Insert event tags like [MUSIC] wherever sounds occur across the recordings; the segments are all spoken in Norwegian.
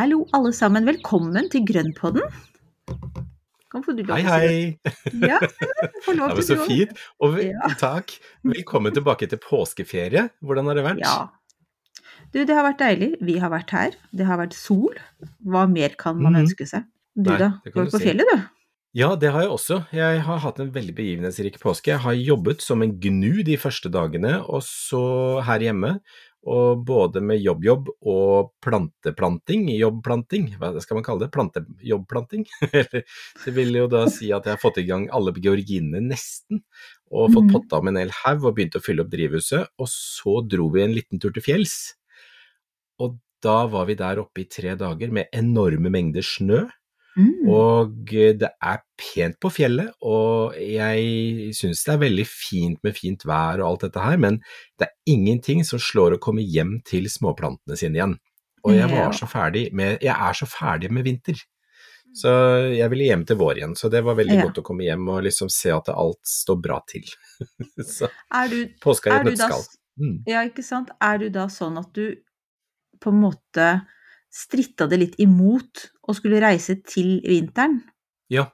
Hallo, alle sammen. Velkommen til Grønnpodden. Kan få du lov Hei, til hei! Ja, få lov [LAUGHS] Ja, det. til så fint. Og Ja. takk. Velkommen tilbake til påskeferie. Hvordan har det vært? Ja. Du, det har vært deilig. Vi har vært her. Det har vært sol. Hva mer kan man Mhm. ønske seg? Du Nei, da? går du på si. fjellet, du? Ja, det har jeg også. Jeg har hatt en veldig begivenhetsrik påske. Jeg har jobbet som en gnu de første dagene, og så her hjemme. Og både med jobb-jobb og planteplanting, jobbplanting, hva skal man kalle det, plantejobbplanting? [LAUGHS] Det vil jo da si at jeg har fått i gang alle georginene nesten, og fått Mhm. potta om en hel haug og begynt å fylle opp drivhuset, og så dro vi en liten tur til fjells. Og da var vi der oppe i tre dager med enorme mengder snø. Mm. Og det er pent på fjellet, og jeg syns det er veldig fint med fint vær og alt dette her, men det er ingenting som slår å komme hjem til småplantene sine igjen. Og jeg var så ferdig med Jeg er så ferdig med vinter. Så jeg ville hjem til vår igjen, så det var veldig Ja. godt å komme hjem og liksom se at alt står bra til. [LAUGHS] så Er du, påska i et nøtteskall. Mm. Ja, ikke sant? Er du da sånn at du på en måte stritta det litt imot å skulle reise til vinteren? Ja,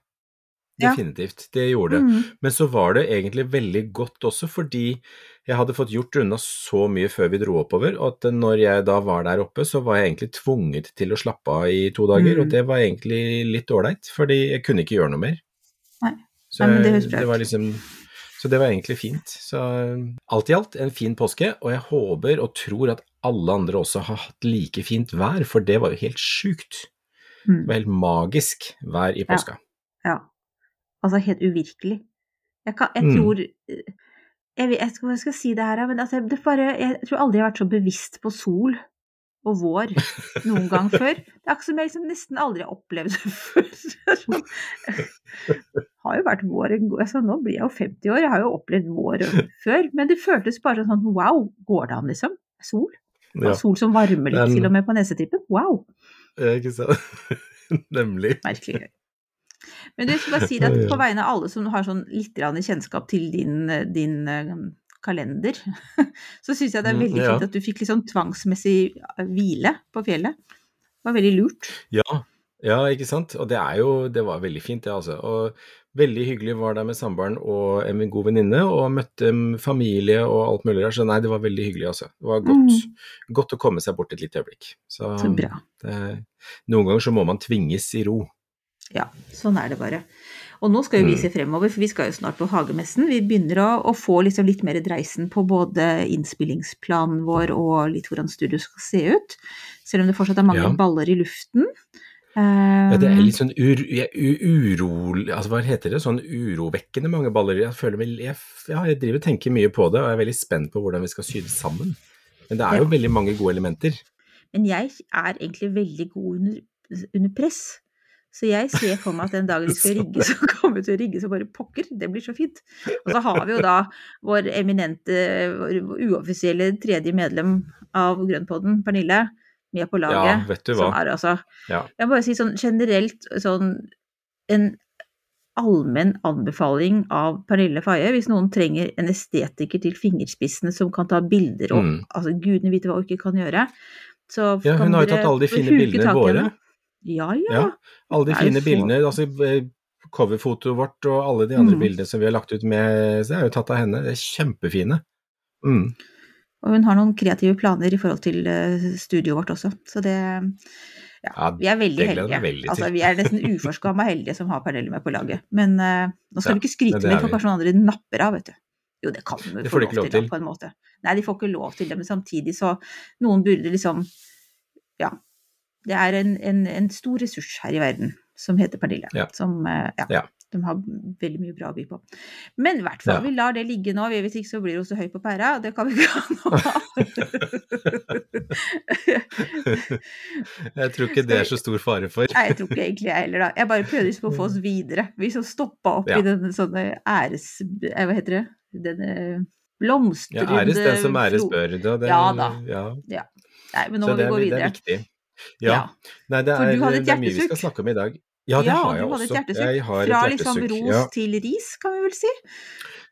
definitivt. Det gjorde det. Mm. Men så var det egentlig veldig godt også, fordi jeg hadde fått gjort unna så mye før vi dro oppover, at når jeg da var der oppe, så var jeg egentlig tvunget til å slappe av i to dager, Mm. og det var egentlig litt ålreit, fordi jeg kunne ikke gjøre noe mer. Nei. Så, Nei, men det det var liksom, så det var egentlig fint. Så alt i alt en fin påske, og jeg håper og tror at alle andre også har hatt like fint vær, for det var jo helt sjukt. Det Mm. var helt magisk vær i påska. Ja. Altså helt uvirkelig. Jeg, kan, jeg Mm. tror jeg, vet, jeg, skal, jeg skal si det her, men altså, det bare, jeg tror aldri jeg har vært så bevisst på sol og vår noen gang før. Det er akkurat som jeg liksom nesten aldri har opplevd før. Det [LAUGHS] har jo vært vår en god altså, Nå blir jeg jo 50 år, jeg har jo opplevd vår før. Men det føltes bare sånn wow, går det an, liksom? Sol? Ja, Sol som varmer litt, Den- til og med på nesetippen? Wow! ikke sant? [LAUGHS] Nemlig. Merkelig gøy. Men du, jeg skal bare si det at på vegne av alle som har sånn litt kjennskap til din, din eh, kalender, [LAUGHS] så syns jeg det er Mm, veldig fint at du fikk litt sånn tvangsmessig hvile på fjellet. Det var veldig lurt. Ja, ja, ikke sant. Og det er jo Det var veldig fint, det, altså. Og veldig hyggelig var der med samboeren og en god venninne, og møtte mm, familie og alt mulig der. Så nei, det var veldig hyggelig, altså. Det var godt, godt å komme seg bort et lite øyeblikk. Så, Mm. Så bra. det, noen ganger så må man tvinges i ro. Ja, sånn er det bare. Og nå skal jo vi Mm. se fremover, for vi skal jo snart på Hagemessen. Vi begynner å, å få liksom litt mer dreisen på både innspillingsplanen vår og litt hvordan studio skal se ut. Selv om det fortsatt er mange Ja. baller i luften. Ja, det er Um, litt sånn ur, ja, urolig. Altså, hva heter det? Sånn urovekkende mange baller. Jeg føler jeg, jeg driver og tenker mye på det, og er veldig spent på hvordan vi skal sy det sammen. Men det er jo veldig mange gode elementer. Men jeg er egentlig veldig god under, under press. Så jeg ser for meg at den dagen vi skal rigge, så kommer vi til å rigge så bare pokker. Det blir så fint. Og så har vi jo da vår eminente, vår uoffisielle tredje medlem av Grønnpodden, Pernille, med på laget. Ja, vet du hva. Som er altså Ja. Jeg må bare si sånn generelt sånn en allmenn anbefaling av Pernille Faye hvis noen trenger en estetiker til fingerspissene som kan ta bilder og Mm. altså gudene vite hva hun ikke kan gjøre. Så Ja, hun har jo tatt alle de fine bildene våre. henne. Ja, ja. Ja, alle de fine bildene, altså eh, coverfotoet vårt og alle de andre Mm. bildene som vi har lagt ut med, så det er jo tatt av henne. Det er kjempefine. Mm. Og hun har noen kreative planer i forhold til eh, studioet vårt også. Så det ja, Ja, vi er veldig heldige. veldig altså, vi er nesten uforskamma heldige som har Pernille med på laget. Men uh, nå skal Ja, vi ikke skryte mer, er for kanskje noen andre napper av, vet du. Jo, det kan vi Det få de lov lov til, til. på en måte. Nei, de får ikke lov til det, men samtidig så Noen burde liksom Ja. Det er en, en, en stor ressurs her i verden som heter Pernille. Ja. Som, eh, ja. Ja. De har veldig mye bra å by på. Men i hvert fall, vi lar det ligge nå. Hvis ikke så blir hun så høy på pæra, og det kan vi ikke ha nå. [LAUGHS] Jeg tror ikke det er så stor fare for. Nei, jeg tror ikke egentlig jeg heller, da. Jeg bare prøvde liksom å få oss videre. Vi som stoppa opp i denne sånne æres... eh, Hva heter det? Denne blomstrende Ja, æres den som æres bør. Ja da. Ja. Nei, men nå Så må det, vi gå videre. det er viktig. Ja. Ja. Nei, det For er, et det er mye vi skal snakke om i dag. Ja, det ja, har jeg et også. Jeg har et Fra liksom ros Ja. til ris, kan vi vel si.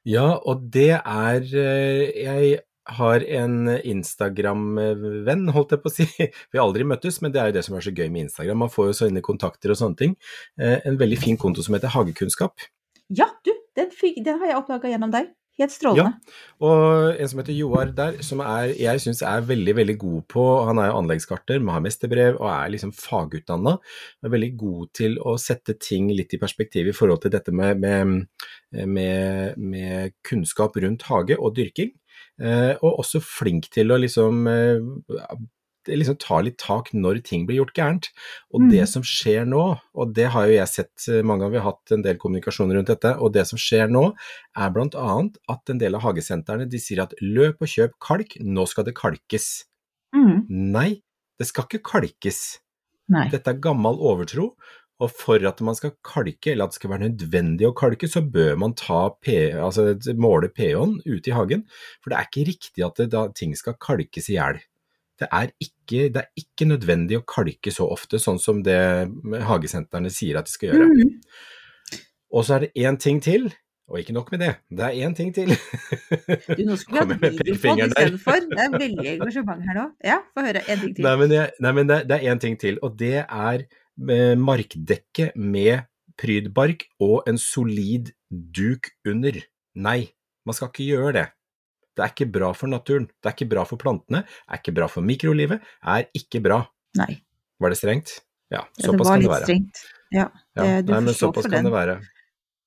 Ja, og det er eh, Jeg har en Instagram-venn, holdt jeg på å si. [LAUGHS] Vi har aldri møttes, men det er jo det som er så gøy med Instagram. Man får jo så inne kontakter og sånne ting. Eh, En veldig fin konto som heter Hagekunnskap. Ja, du, den, fikk, den har jeg oppdaga gjennom deg. Helt strålende. Og en som heter Joar der, som er, jeg syns er veldig, veldig god på Han er jo anleggskarter, har mesterbrev og er liksom fagutdanna. Er veldig god til å sette ting litt i perspektiv i forhold til dette med, med, med, med kunnskap rundt hage og dyrking. Eh, og også flink til å liksom eh, liksom ta litt tak når ting blir gjort gærent. Og Mm. det som skjer nå, og det har jo jeg sett eh, mange ganger, vi har hatt en del kommunikasjon rundt dette, og det som skjer nå er annet at en del av hagesentrene de sier at løp og kjøp kalk, nå skal det kalkes. Mm. Nei, det skal ikke kalkes. Nei. Dette er gammel overtro. Og for at man skal kalke, eller at det skal være nødvendig å kalke, så bør man ta P, altså måle pH-en ute i hagen. For det er ikke riktig at det, da, ting skal kalkes i hjel. Det er, ikke, det er ikke nødvendig å kalke så ofte, sånn som det hagesentrene sier at de skal gjøre. Mm. Og så er det én ting til, og ikke nok med det, det er én ting til. Du, nå skulle vi hatt videopod istedenfor. Det er veldig engasjement her nå. Ja, få høre. En ting til. Nei, men, jeg, nei, men det, det er én ting til, og det er eh, markdekke med prydbark og en solid duk under. Nei, man skal ikke gjøre det. Det er ikke bra for naturen, det er ikke bra for plantene, er ikke bra for mikrolivet, er ikke bra. Nei. Var det strengt? Ja, Ja, det såpass var kan det være. strengt. Ja, Ja, det, du nei, men såpass kan den. det være.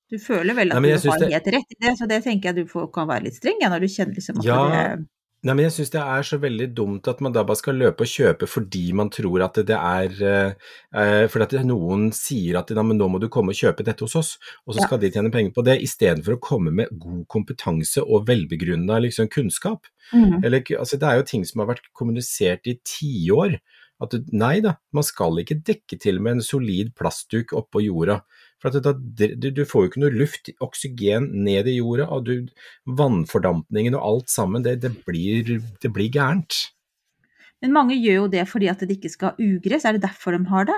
Du føler vel at Nei, du har det- helt rett i det, så det tenker jeg du får, kan være litt streng ja, når du kjenner liksom at Ja, det Nei, men jeg syns det er så veldig dumt at man da bare skal løpe og kjøpe fordi man tror at det er eh, eh, Fordi at noen sier at nå må du komme og kjøpe dette hos oss, og så Ja. skal de tjene penger på det, istedenfor å komme med god kompetanse og velbegrunna liksom, kunnskap. mm. Eller, altså, det er jo ting som har vært kommunisert i tiår. At nei da, man skal ikke dekke til med en solid plastduk oppå jorda. For at det, du, du får jo ikke noe luft, oksygen, ned i jorda, og du, vannfordampningen og alt sammen, det, det, blir, det blir gærent. Men mange gjør jo det fordi at det ikke skal ha ugress, er det derfor de har det?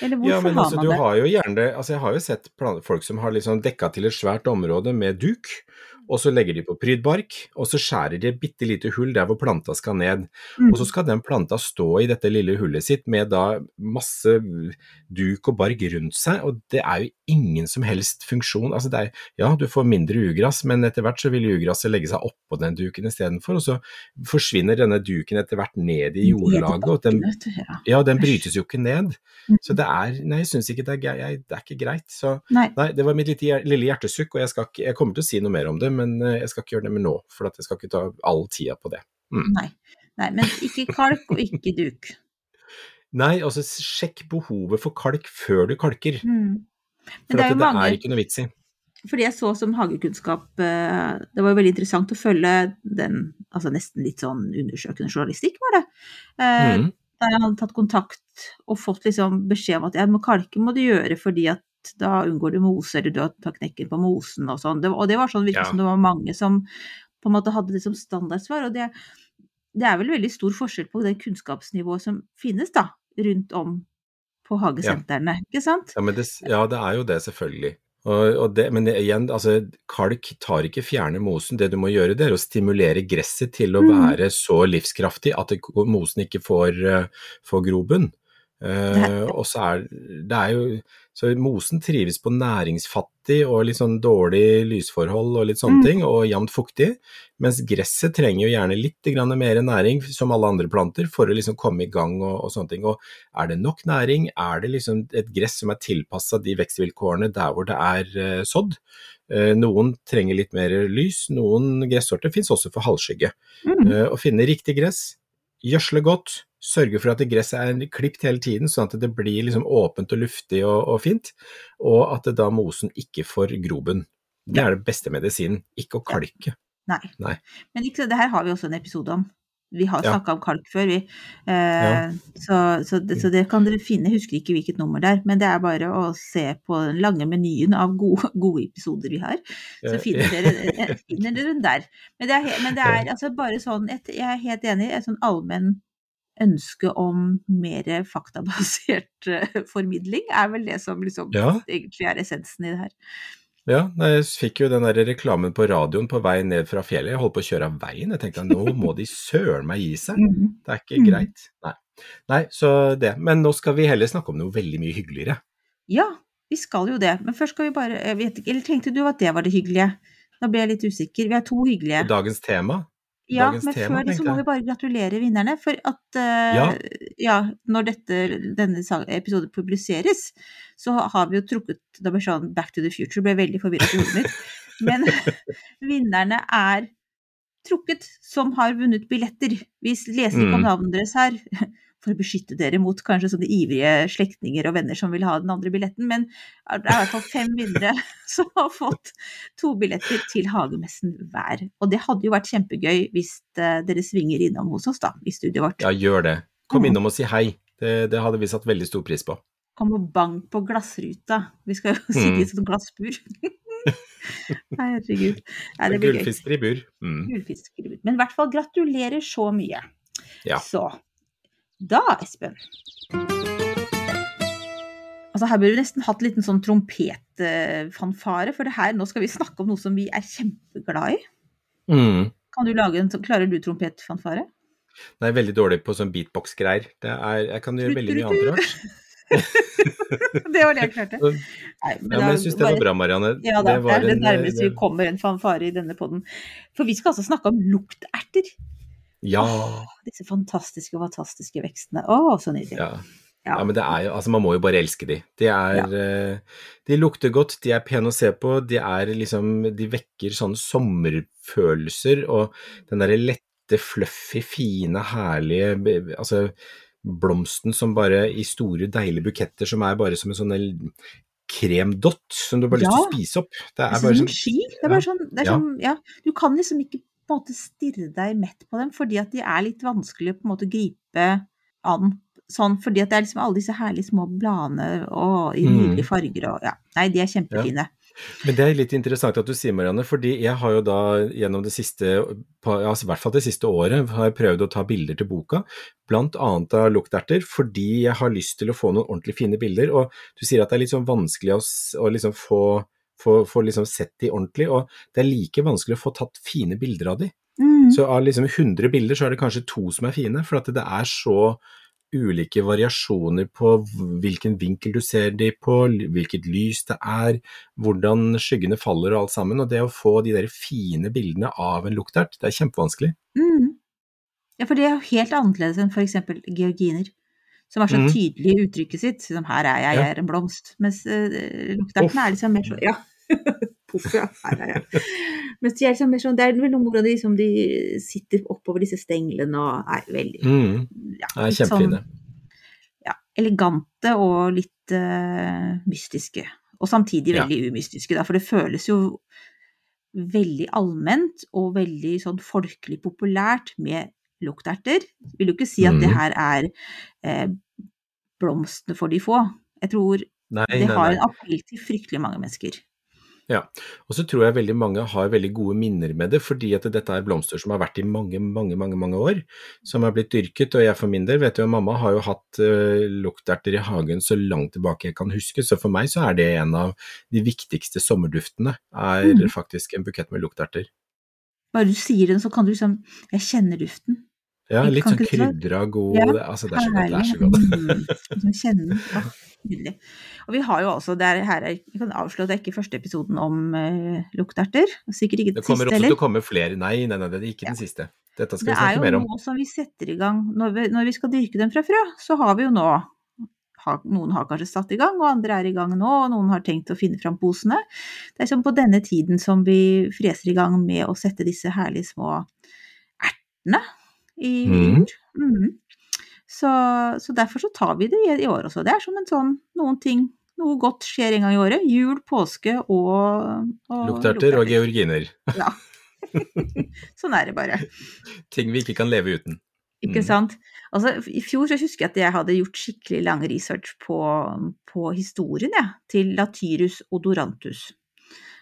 Eller hvorfor Ja, men har altså, man du det? har jo gjerne altså Jeg har jo sett folk som har liksom dekka til et svært område med duk, og så legger de på prydbark, og så skjærer de et bitte lite hull der hvor planta skal ned. Mm. Og så skal den planta stå i dette lille hullet sitt med da masse duk og bark rundt seg, og det er jo ingen som helst funksjon. Altså det er, ja, du får mindre ugress, men etter hvert så vil ugrasset legge seg oppå den duken istedenfor, og så forsvinner denne duken etter hvert ned i jordlaget, og den, ja. den brytes jo ikke ned. Mm. Så det er, nei, jeg syns ikke det er, jeg, det er ikke greit. Så Nei. det var mitt lille hjertesukk, og jeg, ikke, jeg kommer til å si noe mer om det, men eh, jeg skal ikke gjøre det med nå, for at jeg skal ikke ta all tida på det. Nei. Nei, men ikke kalk og ikke duk. Nei, altså sjekk behovet for kalk før du kalker, Mm. for det er det mange- er ikke noe vits i. Fordi jeg så som hagekunnskap eh, Det var jo veldig interessant å følge den altså nesten litt sånn undersøkende journalistikk, var det. Mm. Mhm. Der jeg hadde tatt kontakt og fått liksom beskjed om at ja, kalke må du gjøre fordi at da unngår du mose, eller du tar knekken på mosen og sånn. Og det var sånn virket Ja. som det var mange som på en måte hadde det som standardsvar. Og det, det er vel veldig stor forskjell på det kunnskapsnivået som finnes da, rundt om på hagesentrene, ikke sant? Ja, men det, ja, det er jo det, selvfølgelig. Og, og det, men det, igjen, altså, kalk tar ikke fjerne mosen. Det du må gjøre, det er å stimulere gresset til å Mm. være så livskraftig at det, mosen ikke får, eh, får grobunn. Uh, og så er det er jo Så mosen trives på næringsfattig og litt sånn dårlig lysforhold og litt sånne Mm. ting, og jevnt fuktig. Mens gresset trenger jo gjerne litt mer næring, som alle andre planter, for å liksom komme i gang og, og sånne ting. Og er det nok næring, er det liksom et gress som er tilpassa de vekstvilkårene der hvor det er uh, sådd. Uh, noen trenger litt mer lys, noen gressorter finnes også for halvskygge. Mm. Uh, å finne riktig gress, gjødsle godt, sørge for at gresset er klipt hele tiden, sånn at det blir liksom åpent og luftig og, og fint, og at da mosen ikke får grobunn. Det er det beste medisinen, ikke å kalke. Nei. Nei. Men ikke, det her har vi også en episode om. Vi har Ja. om kalk før, vi. Eh, Ja. så, så, det, så det kan dere finne. Jeg husker ikke hvilket nummer det er, men det er bare å se på den lange menyen av gode, [LAUGHS] gode episoder vi har. Så finner dere, eh, [LAUGHS] finner dere den der. Men det er, men det er altså bare sånn et, Jeg er helt enig. Et sånn allmenn ønske om mer faktabasert eh, formidling er vel det som liksom Ja. egentlig er essensen i det her. Ja, jeg fikk jo den der reklamen på radioen på vei ned fra fjellet. Jeg holdt på å kjøre av veien. Jeg tenkte nå må de søren meg gi seg. [LAUGHS] Det er ikke Mm. greit. Nei. Nei, så det. Men nå skal vi heller snakke om noe veldig mye hyggeligere. Ja, vi skal jo det. Men først skal vi bare jeg vet ikke, Eller tenkte du at det var det hyggelige? Da ble jeg litt usikker. Vi har to hyggelige. Dagens tema. Ja, dagens men før det så må vi bare gratulere vinnerne. For at uh, Ja. ja, når dette, denne episoden publiseres, så har vi jo trukket Da ble sånn Back to the Future, ble veldig forvirret i hodet mitt. Men [LAUGHS] vinnerne er trukket som har vunnet billetter. Vi leser ikke om Mm. navnet deres her. For å beskytte dere mot kanskje sånne ivrige slektninger og venner som vil ha den andre billetten. Men det er i hvert fall fem vinnere [LAUGHS] som har fått to billetter til Hagemessen hver. Og det hadde jo vært kjempegøy hvis eh, dere svinger innom hos oss da, i studioet vårt. Ja, gjør det. Kom Mm. innom og si hei. Det, det hadde vi satt veldig stor pris på. Kom og bank på glassruta. Vi skal jo Mm. [LAUGHS] sitte i et sånt glassbur. [LAUGHS] Herregud. Nei, det blir. Gullfisker i bur. Mm. Gullfisker. Men i hvert fall gratulerer så mye. Ja. Så da, Espen Altså Her burde vi nesten hatt en liten sånn trompetfanfare, for det her, nå skal vi snakke om noe som vi er kjempeglad i. Mm. Kan du lage en, Klarer du trompetfanfare? Nei, veldig dårlig på sånn beatbox-greier. Det er- Jeg kan gjøre veldig mye annet [LAUGHS] det var det jeg klarte. [LAUGHS] Ja, Nei, men da jeg syns det var bra, Marianne. Ja da, det, var er det nærmeste det- vi kommer en fanfare i denne podden. For vi skal altså snakke om lukterter. Ja. Disse fantastiske, fantastiske vekstene. Å, så nydelig. Ja. Ja. ja, men det er jo Altså, man må jo bare elske de. De er eh, De lukter godt, de er pene å se på, de er liksom De vekker sånne sommerfølelser, og den derre lette, fluffy, fine, herlige Altså blomsten som bare i store, deilige buketter som er bare som en sånn kremdott som du bare har lyst til å spise opp. Det Det er er bare som sånn ski. Det er ja. bare sånn, det er Ja. sånn ja, Du kan liksom ikke på en måte stirre deg mett på dem, fordi at de er litt vanskelig å på en måte gripe an. Sånn, fordi at det er liksom alle disse herlige små bladene og i Mm. nydelige farger og ja. Nei, de er kjempefine. Men det er litt interessant at du sier, Marianne, fordi jeg har jo da gjennom det siste, altså i hvert fall det siste året, har jeg prøvd å ta bilder til boka, blant annet av lukterter, fordi jeg har lyst til å få noen ordentlig fine bilder, og du sier at det er litt sånn vanskelig å, å liksom få, få, få liksom sett de ordentlig, og det er like vanskelig å få tatt fine bilder av de. Mm. Så av liksom 100 bilder så er det kanskje to som er fine, for at det er så ulike variasjoner på hvilken vinkel du ser de på, hvilket lys det er, hvordan skyggene faller og alt sammen. Og det å få de der fine bildene av en luktert, det er kjempevanskelig. Mm. Ja, for det er jo helt annerledes enn eksempel georginer, som har så Mm. tydelig i uttrykket sitt, som her er jeg, jeg er en blomst, mens uh, lukterten er liksom mer sånn, ja, [LAUGHS] puff, ja, her er jeg. Mens de er liksom mer sånn, det er vel noen hvor de, liksom, de sitter oppover disse stenglene og er veldig, Mm, ja, er kjempefine. Sånn, ja, elegante og litt uh, mystiske, og samtidig Ja. veldig umystiske, da, for det føles jo veldig allment og veldig sånn folkelig populært med lukterter. Vil jo ikke si at det Mhm. her er eh, blomstene for de få. Jeg tror Nei, det nei, har nei. en appell til fryktelig mange mennesker. Og så tror jeg veldig mange har veldig gode minner med det, fordi at dette er blomster som har vært i mange, mange, mange mange år, som har blitt dyrket. Og jeg for min del vet jo, mamma har jo hatt uh, lukterter i hagen så langt tilbake jeg kan huske, så for meg så er det en av de viktigste sommerduftene, er mm. faktisk en bukett med lukterter. Bare du sier den, så kan du liksom Jeg kjenner duften. Ja, litt sånn krydra god, Ja, altså det er så godt, det er så godt. Mm, kjenne. Åh, nydelig. Og vi har jo også, det er, her er, jeg kan avslå at det er ikke første episoden om uh, lukterter. Sikkert ikke den siste heller. Det kommer også til å komme flere, nei, nei, nei, det er ikke den siste. Dette skal Det vi snakke mer om. Det er jo noe som vi setter i gang når vi, når vi skal dyrke dem fra frø. Så har vi jo nå Noen har kanskje satt i gang, og andre er i gang nå, og noen har tenkt å finne fram posene. Det er som på denne tiden som vi freser i gang med å sette disse herlige små ertene i. Mm. Mhm. Så, så derfor så tar vi det i, i år også. Det er som en sånn noen ting Noe godt skjer en gang i året. Jul, påske og, og Lukterter og georginer. Ja. [LAUGHS] sånn er det bare. Ting vi ikke kan leve uten. Ikke Mm. sant. Altså, I fjor så husker jeg at jeg hadde gjort skikkelig lang research på, på historien ja, til Latyrus odorantus.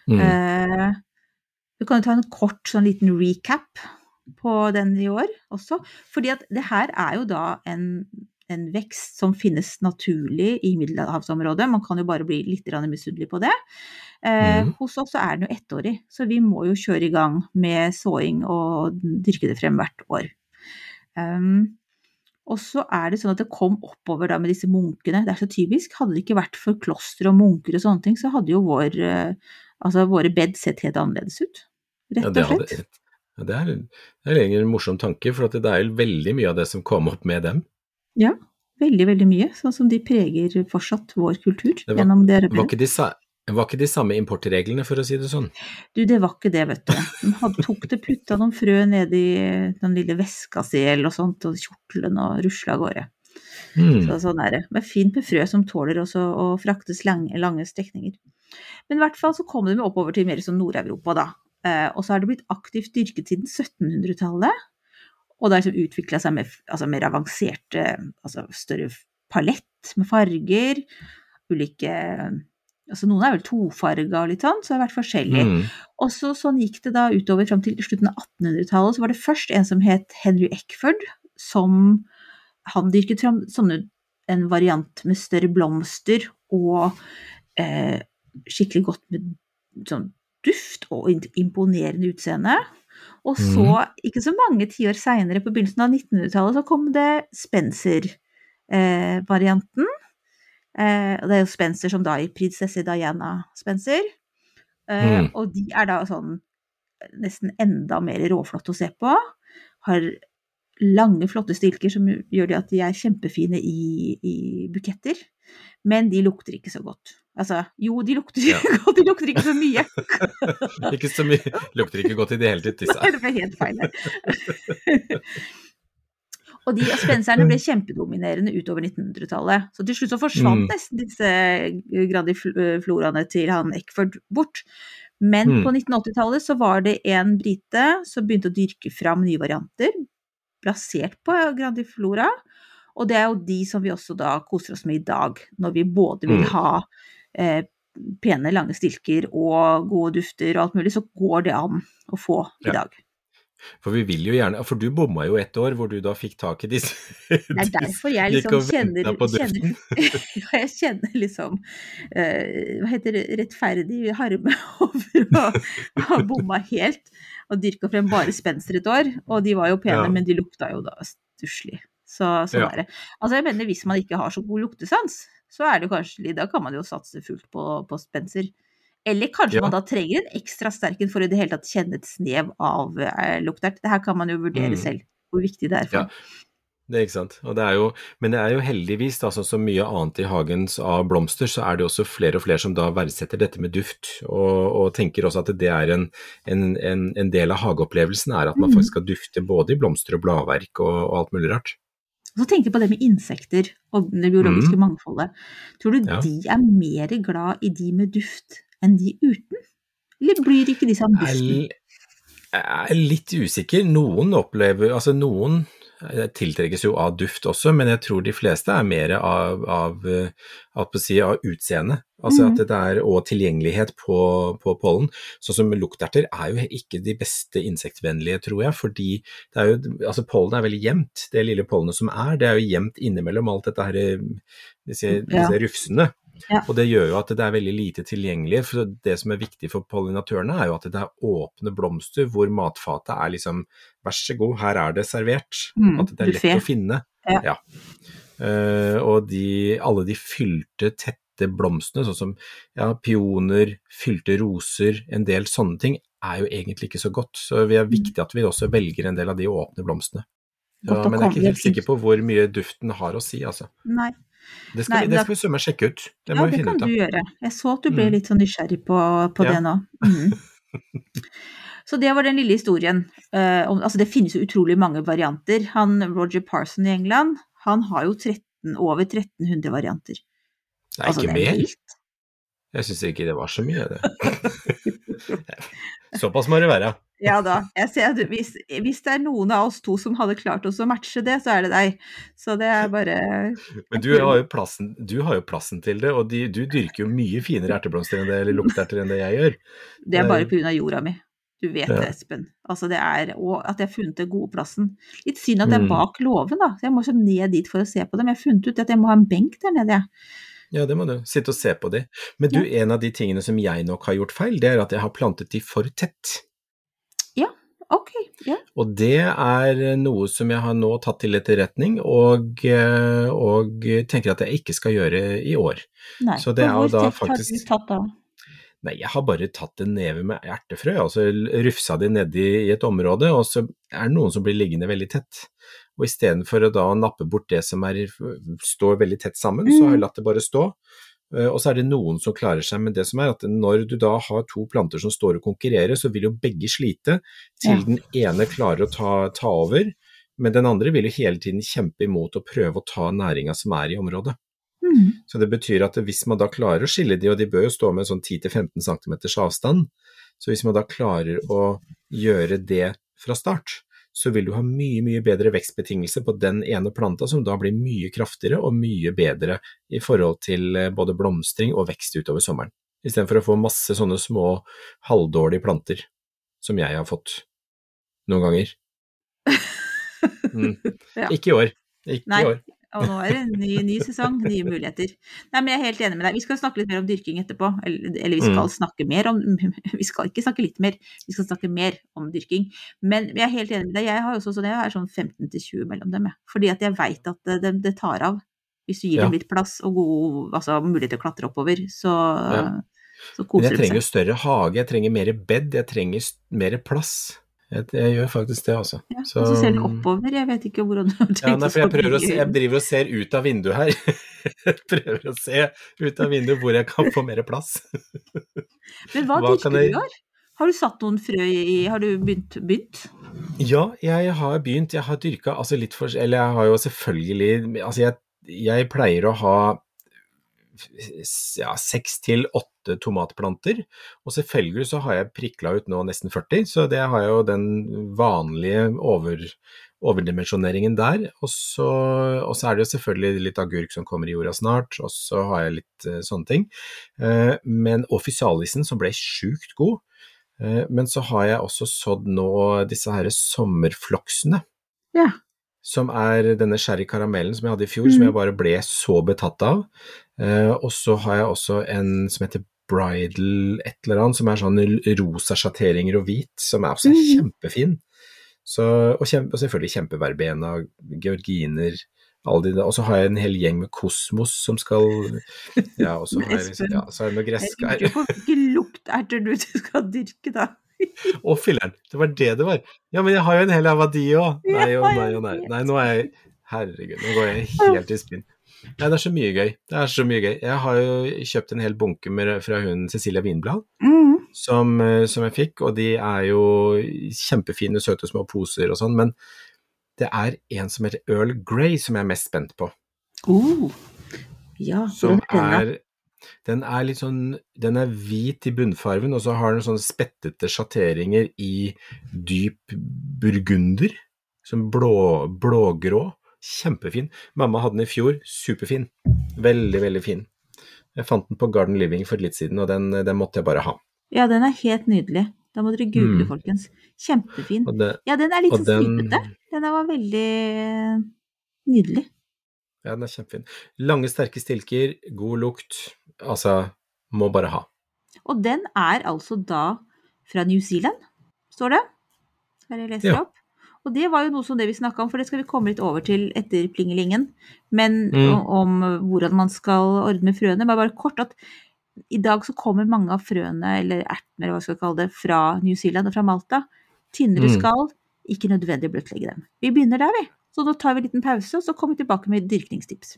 Mm. Eh, du kan jo ta en kort sånn liten recap på den i år også. Fordi at det her er jo da en, en vekst som finnes naturlig i middelhavsområdet. Man kan jo bare bli litt misunnelig på det. Eh, mm. Hos oss er den jo ettårig, så vi må jo kjøre i gang med såing og dyrke det frem hvert år. Um, og så er det sånn at det kom oppover da med disse munkene. Det er så typisk. Hadde det ikke vært for kloster og munker og sånne ting, så hadde jo vår, eh, altså våre bed sett helt annerledes ut. Rett Ja, og det, slett. hadde, ja, det, er, det er egentlig en morsom tanke, for at det er jo veldig mye av det som kom opp med dem. Ja, veldig, veldig mye. Sånn som de preger fortsatt vår kultur Det var- gjennom det Det var arbeidet. ikke de, sa, var ikke de samme importreglene, for å si det sånn. Du, det var ikke det, vet du. De hadde, tok det, putta noen frø nedi den lille veska si eller noe sånt, og kjortelen og rusla av gårde. Mm. Så sånn er det. Men fint med frø som tåler også å fraktes lange, lange strekninger. Men i hvert fall så kom de oppover til mer sånn Nord-Europa, da. Eh, og så har det blitt aktivt dyrket siden 1700-tallet. Og det har liksom utvikla seg med altså mer avanserte, altså større palett med farger. Ulike Altså noen er vel tofarga og litt sånn, så det har vært forskjellig. Mm. Og så sånn gikk det da utover fram til slutten av 1800-tallet. Så var det først en som het Henry Eckford, som han dyrket fram sånne, en variant med større blomster og eh, skikkelig godt med sånn duft og imponerende utseende. Og så, ikke så mange tiår seinere, på begynnelsen av 1900-tallet, så kom det Spencer-varianten. Eh, og det er jo Spencer som da i prinsesse Diana Spencer. Eh, Mm. Og de er da sånn nesten enda mer råflotte å se på. Har lange, flotte stilker som gjør de at de er kjempefine i, i buketter. Men de lukter ikke så godt. Altså, jo, de lukter Ja. [LAUGHS] godt, de lukter ikke så mye. [LAUGHS] Ikke så mye. Lukter ikke godt i det hele tatt, disse. Nei, det ble helt feil her. [LAUGHS] Og de aspenserne ble kjempedominerende utover 1900-tallet. Så til slutt så forsvant Mm. nesten disse Grandifloraene til han Eckford bort. Men Mm. på 1980-tallet så var det en brite som begynte å dyrke fram nye varianter, basert på Grandiflora. Og det er jo de som vi også da koser oss med i dag, når vi både vil Mm. ha eh, pene, lange stilker og gode dufter og alt mulig, så går det an å få i Ja. dag. For vi vil jo gjerne For du bomma jo et år hvor du da fikk tak i disse. Det er derfor jeg liksom kjenner, kjenner [LAUGHS] jeg kjenner liksom uh, Hva heter det rettferdig harme [LAUGHS] over å ha bomma helt og dyrka frem bare spenster et år. Og de var jo pene, Ja. men de lukta jo da stusslig. Så sånn Ja. er det. Altså jeg mener hvis man ikke har så god luktesans, så er det jo kanskje Da kan man jo satse fullt på, på Spencer. Eller kanskje Ja. man da trenger en ekstra sterk en for i det hele tatt kjenne et snev av eh, luktert. Det her kan man jo vurdere Mm. selv, hvor viktig det er for Ja. Det er ikke sant. Og det er jo, men det er jo heldigvis, da, sånn som mye annet i hagens av blomster, så er det også flere og flere som da verdsetter dette med duft, og, og tenker også at det er en, en, en, del av hageopplevelsen er at man Mhm. faktisk skal dufte både i blomster og bladverk og, og alt mulig rart. Og så tenker jeg på det med insekter og det biologiske mangfoldet. Tror du Mm. Ja. de er mer glad i de med duft enn de uten? Eller blir ikke de om duften? jeg er litt usikker. Noen opplever Altså, noen eh, tiltrekkes jo av duft også, men jeg tror de fleste er mer av, av, eh, si, av utseende. Altså mm. at det er, og tilgjengelighet på, på pollen. Sånn som lukterter er jo ikke de beste insektvennlige, tror jeg, fordi det er jo, altså pollen er veldig gjemt. Det lille pollenet som er, det er jo gjemt innimellom alt dette her, disse, disse, Ja. rufsene. Ja. Og det gjør jo at det er veldig lite tilgjengelig. For det som er viktig for pollinatørene, er jo at det er åpne blomster hvor matfatet er liksom vær så god, her er det servert. Mm, at det er lett å finne. Ja. Eh, og de, alle de fylte, tette blomstene, sånn som ja, pioner, fylte roser, en del sånne ting, er jo egentlig ikke så godt. Så det er viktig at vi også velger en del av de åpne blomstene. Ja, men jeg er ikke helt sikker på hvor mye duften har å si, altså. Nei. Det skal, Nei, vi, det da- skal vi sømme sjekke ut. Det Ja, må vi det finne kan ut av. du gjøre. Jeg så at du ble Mm. litt sånn nysgjerrig på, på Ja. det nå. Mm. [LAUGHS] Så det var den lille historien. Uh, om, altså det finnes jo utrolig mange varianter. Han Roger Parson i England, han har jo 13, over 1300 varianter. Det er Altså, ikke det er mer. Jeg syns ikke det var så mye, det. [LAUGHS] [LAUGHS] Såpass må det være. Ja da. Jeg ser at hvis, hvis det er noen av oss to som hadde klart oss å matche det, så er det deg. Så det er bare [LAUGHS] Men du har jo plassen, du har jo plassen til det, og de, du dyrker jo mye finere erteblomster enn det, eller lukterter enn det jeg gjør. Det er bare Eh, pga. jorda mi. Du vet Ja. det, Espen. Altså det er, og at jeg har funnet den gode plassen. Litt synd at det er Mm. bak låven, da. Så jeg må ned dit for å se på dem. Jeg har funnet ut at jeg må ha en benk der nede. jeg. Ja, det må du. Sitte og se på de. Men du, en av de tingene som jeg nok har gjort feil, det er at jeg har plantet de for tett. Ok, ja. Og det er noe som jeg har nå tatt til etterretning, og, eh, og tenker at jeg ikke skal gjøre i år. Nei. Så det er hvor tett har du tatt da? Nei, jeg har bare tatt en neve med ertefrø, altså rufsa de nedi i et område, og så er det noen som blir liggende veldig tett. Og istedenfor å da nappe bort det som er, står veldig tett sammen, så har jeg latt det bare stå. Eh, Og så er det noen som klarer seg med det som er at når du da har to planter som står og konkurrerer, så vil jo begge slite til Ja. den ene klarer å ta, ta over, men den andre vil jo hele tiden kjempe imot å prøve å ta næringa som er i området. Mm. Så det betyr at hvis man da klarer å skille de, og de bør jo stå med sånn 10-15 cm avstand, så hvis man da klarer å gjøre det fra start, så vil du ha mye, mye bedre vekstbetingelser på den ene planta, som da blir mye kraftigere og mye bedre i forhold til eh, både blomstring og vekst utover sommeren. Istedenfor å få masse sånne små halvdårlige planter, som jeg har fått noen ganger. [LAUGHS] Mm. Ja. Ikke i år. Ikke Nei. i år. Og nå er det en ny, ny sesong, nye muligheter. Nei, men jeg er helt enig med deg. Vi skal snakke litt mer om dyrking etterpå. Eller, eller vi skal Mm. snakke mer om [LAUGHS] Vi skal ikke snakke litt mer, vi skal snakke mer om dyrking. Men jeg er helt enig med deg. Jeg har også sånn, jeg er sånn 15-20 mellom dem. Fordi at jeg veit at det, det, tar av. Hvis du gir Ja. dem litt plass og god, altså, mulighet til å klatre oppover, så, Ja. så Men jeg trenger jo større hage, jeg trenger mer bed, jeg trenger mer plass. Jeg, jeg gjør faktisk det, altså. Ja, og så ser du oppover, jeg vet ikke hvordan du har tenkt Ja, nei, for jeg, prøver å se, jeg driver og ser ut av vinduet her. Jeg [LAUGHS] prøver å se ut av vinduet hvor jeg kan få mer plass. [LAUGHS] Men hva, hva dyrker du i år? Har du satt noen frø i Har du begynt? begynt? Ja, jeg har begynt. Jeg har dyrka altså litt for Eller jeg har jo selvfølgelig Altså, jeg, jeg pleier å ha ja, seks til åtte tomatplanter, og selvfølgelig så har jeg prikla ut nå nesten 40, så det har jeg jo den vanlige over, overdimensjoneringen der. Og så, er det jo selvfølgelig litt agurk som kommer i jorda snart, og så har jeg litt uh, sånne ting. Uh, men officialisen som ble sjukt god, Uh, men så har jeg også sådd nå disse her sommerfloksene. Ja. Som er denne sherry karamellen som jeg hadde i fjor, som jeg bare ble så betatt av. Uh, og så har jeg også en som heter Bridal et eller annet, som er sånn rosa sjatteringer og hvit, som er også mm. kjempefin. Så, og, kjempe, og selvfølgelig kjempeverbena, georginer, alle de. Og så har jeg en hel gjeng med kosmos som skal [LAUGHS] Ja, og så har jeg, liksom- ja, så har jeg noe Jeg gresskar. lurer på hvilke lukterter du skal dyrke, da. [LAUGHS] Å, filler'n, det var det det var. Ja, men jeg har jo en hel haug av de òg. Nei og nei og nei. Nei, nå er jeg Herregud, nå går jeg helt i spinn. Nei, det er så mye gøy. Det er så mye gøy. Jeg har jo kjøpt en hel bunke med, fra hun Cecilia Winblad, Mm. som, eh, som jeg fikk, og de er jo kjempefine, søte små poser og sånn, men det er en som heter Earl Grey som jeg er mest spent på. Oh. Ja, Som er den er litt sånn Den er hvit i bunnfarven, og så har den sånne spettete sjatteringer i dyp burgunder. Sånn blå, blågrå. Kjempefin. Mamma hadde den i fjor. Superfin. Veldig, veldig fin. Jeg fant den på Garden Living for litt siden, og den, den måtte jeg bare ha. Ja, den er helt nydelig. Da må dere google, Mm. folkens. Kjempefin. Det, Ja, den er litt sånn den- stripete. Den var veldig nydelig. ja, den er kjempefin. Lange, sterke stilker, god lukt. Altså, må bare ha. Og den er altså da fra New Zealand, står det. Skal jeg lese det Ja. opp? Og det var jo noe som det vi snakka om, for det skal vi komme litt over til etter plingelingen. Men Mm. om hvordan man skal ordne frøene. Bare, bare kort at i dag så kommer mange av frøene, eller ertene, eller hva skal vi kalle det, fra New Zealand og fra Malta. Tynnere Mm. skall, ikke nødvendig å bløtlegge dem. Vi begynner der, vi. Så nå tar vi en liten pause, og så kommer vi tilbake med dyrkningstips.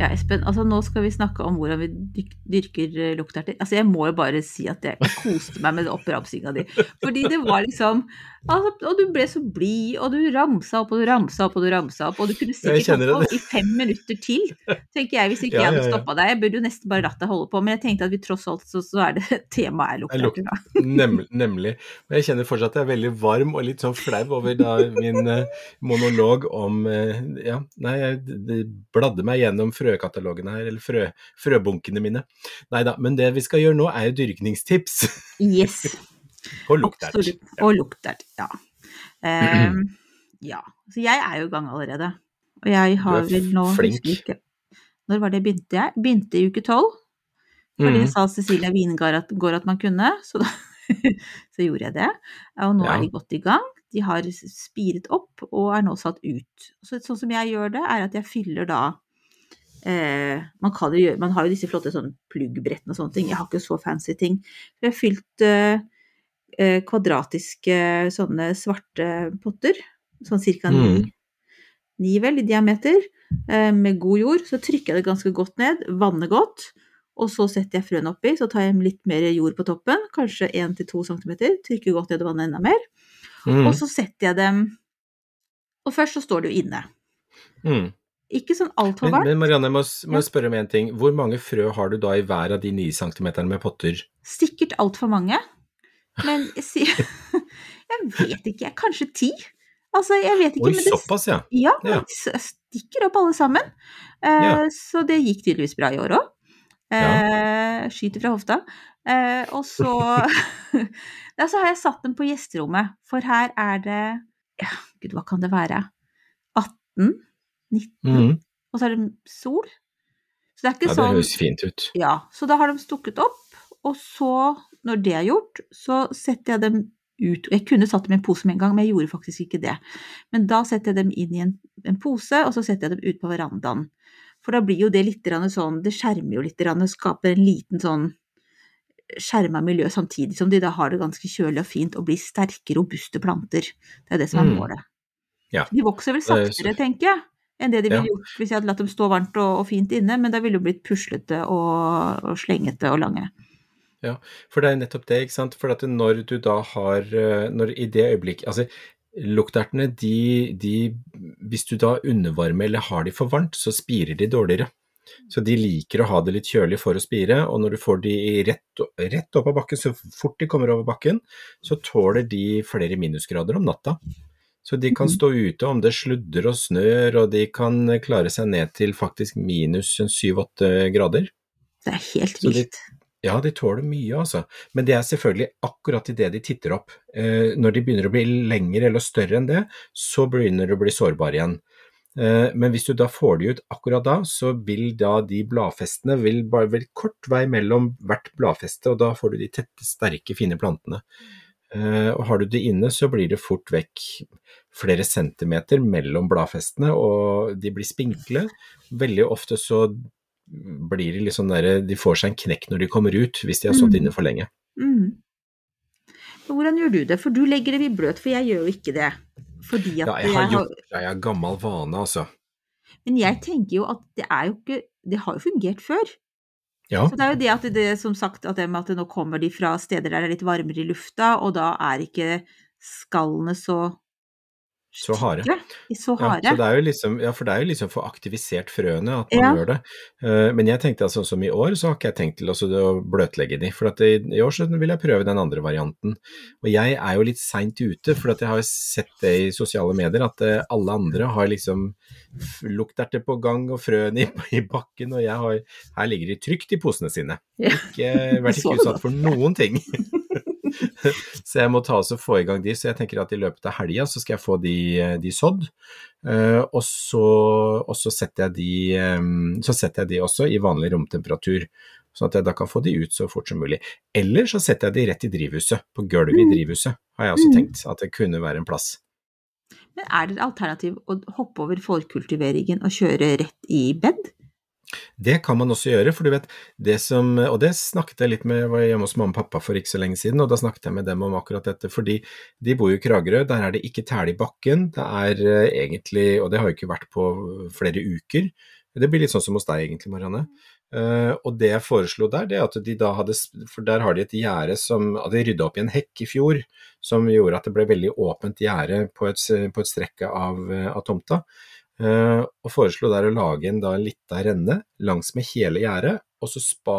Ja, Espen, altså nå skal vi snakke om hvordan vi dyrker eh, lukterter. Altså jeg må jo bare si at jeg koste meg med oppramsinga di. Fordi det var liksom altså, Og du ble så blid, og du ramsa opp og du ramsa opp og du ramsa opp, og du kunne sikkert holdt på i fem minutter til, tenker jeg, hvis ikke Ja, jeg hadde stoppa deg. Jeg burde jo nesten bare latt deg holde på, men jeg tenkte at vi tross alt så, så er det [LAUGHS] temaet er Er luk- lukterter, da. [LAUGHS] Nemlig, nemlig. Men jeg kjenner fortsatt at jeg er veldig varm og litt sånn flau over da min eh, monolog om eh, Ja, nei, jeg bladde meg gjennom frøkatalogene her, eller frø, frøbunkene mine. Nei da, men det vi skal gjøre nå er jo dyrkningstips Yes. [LAUGHS] og luktert. Absolutt. Og luktert, ja. Ehm, ja. Så jeg er jo i gang allerede. Og jeg har vel nå flink. ikke- Når var det begynte jeg? Begynte i uke tolv. For det Mm. sa Cecilia Wingård at, at man kunne, så da [LAUGHS] så gjorde jeg det. Og nå Ja. er de godt i gang. De har spiret opp og er nå satt ut. Så, sånn som jeg gjør det, er at jeg fyller da eh, man, kan jo gjøre, man har jo disse flotte sånn pluggbrettene og sånne ting. Jeg har ikke så fancy ting. Jeg har fylt eh, eh, kvadratiske sånne svarte potter, sånn cirka ni, Mm. ni vel i diameter, eh, med god jord. Så trykker jeg det ganske godt ned, vanner godt, og så setter jeg frøene oppi. Så tar jeg litt mer jord på toppen, kanskje 1-2 cm, trykker godt ned og vanner enda mer. Mm. Og så setter jeg dem Og først så står det jo inne. Mm. Ikke sånn altfor Men, varmt. men Marianne, jeg må, må Ja. spørre om en ting. Hvor mange frø har du da i hver av de 9 centimeterne med potter? Sikkert altfor mange. Men jeg [LAUGHS] Jeg vet ikke, kanskje ti? Altså, jeg vet ikke. Oi, men det, såpass, ja. Ja, Ja. de stikker opp alle sammen. Uh. Så det gikk tydeligvis bra i år òg. Eh, skyter fra hofta. Uh, og så [LAUGHS] ja, så har jeg satt dem på gjesterommet, for her er det ja, Gud, hva kan det være? 18? 19? Mm. Og så er det sol. Så det er ikke Ja, det sånn høres fint ut. Ja, så da har de stukket opp, og så, når det er gjort, så setter jeg dem ut. Jeg kunne satt dem i en pose med en gang, men jeg gjorde faktisk ikke det. Men da setter jeg dem inn i en, en pose, og så setter jeg dem ut på verandaen. For da blir jo det litt sånn, det skjermer jo litt, og skaper en liten sånn skjerma miljø, samtidig som de da har det ganske kjølig og fint og blir sterke, robuste planter. Det er det som er Mm. målet. Ja. De vokser vel Det er saktere, tenker jeg, enn det de ville Ja. gjort hvis jeg hadde latt dem stå varmt og, og fint inne, men da ville de blitt puslete og, og slengete og lange. Ja, For det er nettopp det, ikke sant. For at når du da har eh, Når i det øyeblikk Altså, luktertene, de, de Hvis du da undervarmer eller har de for varmt, så spirer de dårligere. Så de liker å ha det litt kjølig for å spire, og når du får de rett, rett opp av bakken, så fort de kommer over bakken, så tåler de flere minusgrader om natta. Så de kan Mhm. stå ute om det sludder og snør, og de kan klare seg ned til faktisk minus en syv-åtte grader. Det er helt de- vilt. Ja, de tåler mye, altså. Men det er selvfølgelig akkurat idet de titter opp. Eh, når de begynner å bli lengre eller større enn det, så begynner de å bli sårbare igjen. Eh, men hvis du da får de ut akkurat da, så vil da de bladfestene vil bare vil kort vei mellom hvert bladfeste, og da får du de tette, sterke, fine plantene. Eh, og har du det inne, så blir det fort vekk flere centimeter mellom bladfestene, og de blir spinkle. Veldig ofte så blir de litt sånn derre De får seg en knekk når de kommer ut, hvis de har stått Mm. inne for lenge. Mm. Hvordan gjør du det? For du legger dem i bløt, for jeg gjør jo ikke det. Fordi at Ja, jeg har gjort det, Jeg har gammel vane, altså. Men jeg tenker jo at det er jo ikke Det har jo fungert før. Ja. Så det er jo det at det, som sagt at, det at nå kommer de fra steder der det er litt varmere i lufta, og da er ikke skallene så Så harde. Så, Så Ja, så det er jo liksom, ja, for det er jo liksom for aktivisert frøene at man Ja. gjør det. Eh, men jeg tenkte at sånn som i år, så har ikke jeg tenkt til å bløtlegge de. For at i, i år så vil jeg prøve den andre varianten. Og jeg er jo litt seint ute, for at jeg har jo sett det i sosiale medier, at eh, alle andre har liksom lukterter på gang og frøene i, [LAUGHS] i bakken, og jeg har Her ligger de trygt i posene sine. Ikke, vært [LAUGHS] ikke utsatt for noen ting. [LAUGHS] [LAUGHS] så jeg må ta oss og få i gang de, så jeg tenker at i løpet av helga så skal jeg få de, de sådd. Eh, og, så, og så, setter jeg de, eh, så setter jeg de også i vanlig romtemperatur, sånn at jeg da kan få de ut så fort som mulig. Eller så setter jeg de rett i drivhuset, på gulvet i drivhuset, har jeg også Mm. tenkt at det kunne være en plass. Men er det et alternativ å hoppe over forkultiveringen og kjøre rett i bed? Det kan man også gjøre, for du vet, det som, og det snakket jeg litt med, jeg var hjemme hos mamma og pappa for ikke så lenge siden, og da snakket jeg med dem om akkurat dette, fordi de bor jo i Kragerø, der er det ikke tæle i bakken, det er eh, egentlig, og det har jo ikke vært på flere uker, det blir litt sånn som hos deg egentlig, Marianne. Uh, og det jeg foreslo der, det er at de da hadde, for der har de et gjerde som, de rydda opp i en hekk i fjor, som gjorde at det ble veldig åpent gjerde på, på et strekke av, av tomta. Eh, og foreslo der å lage en da lita renne langs med hele gjerdet, og så spa,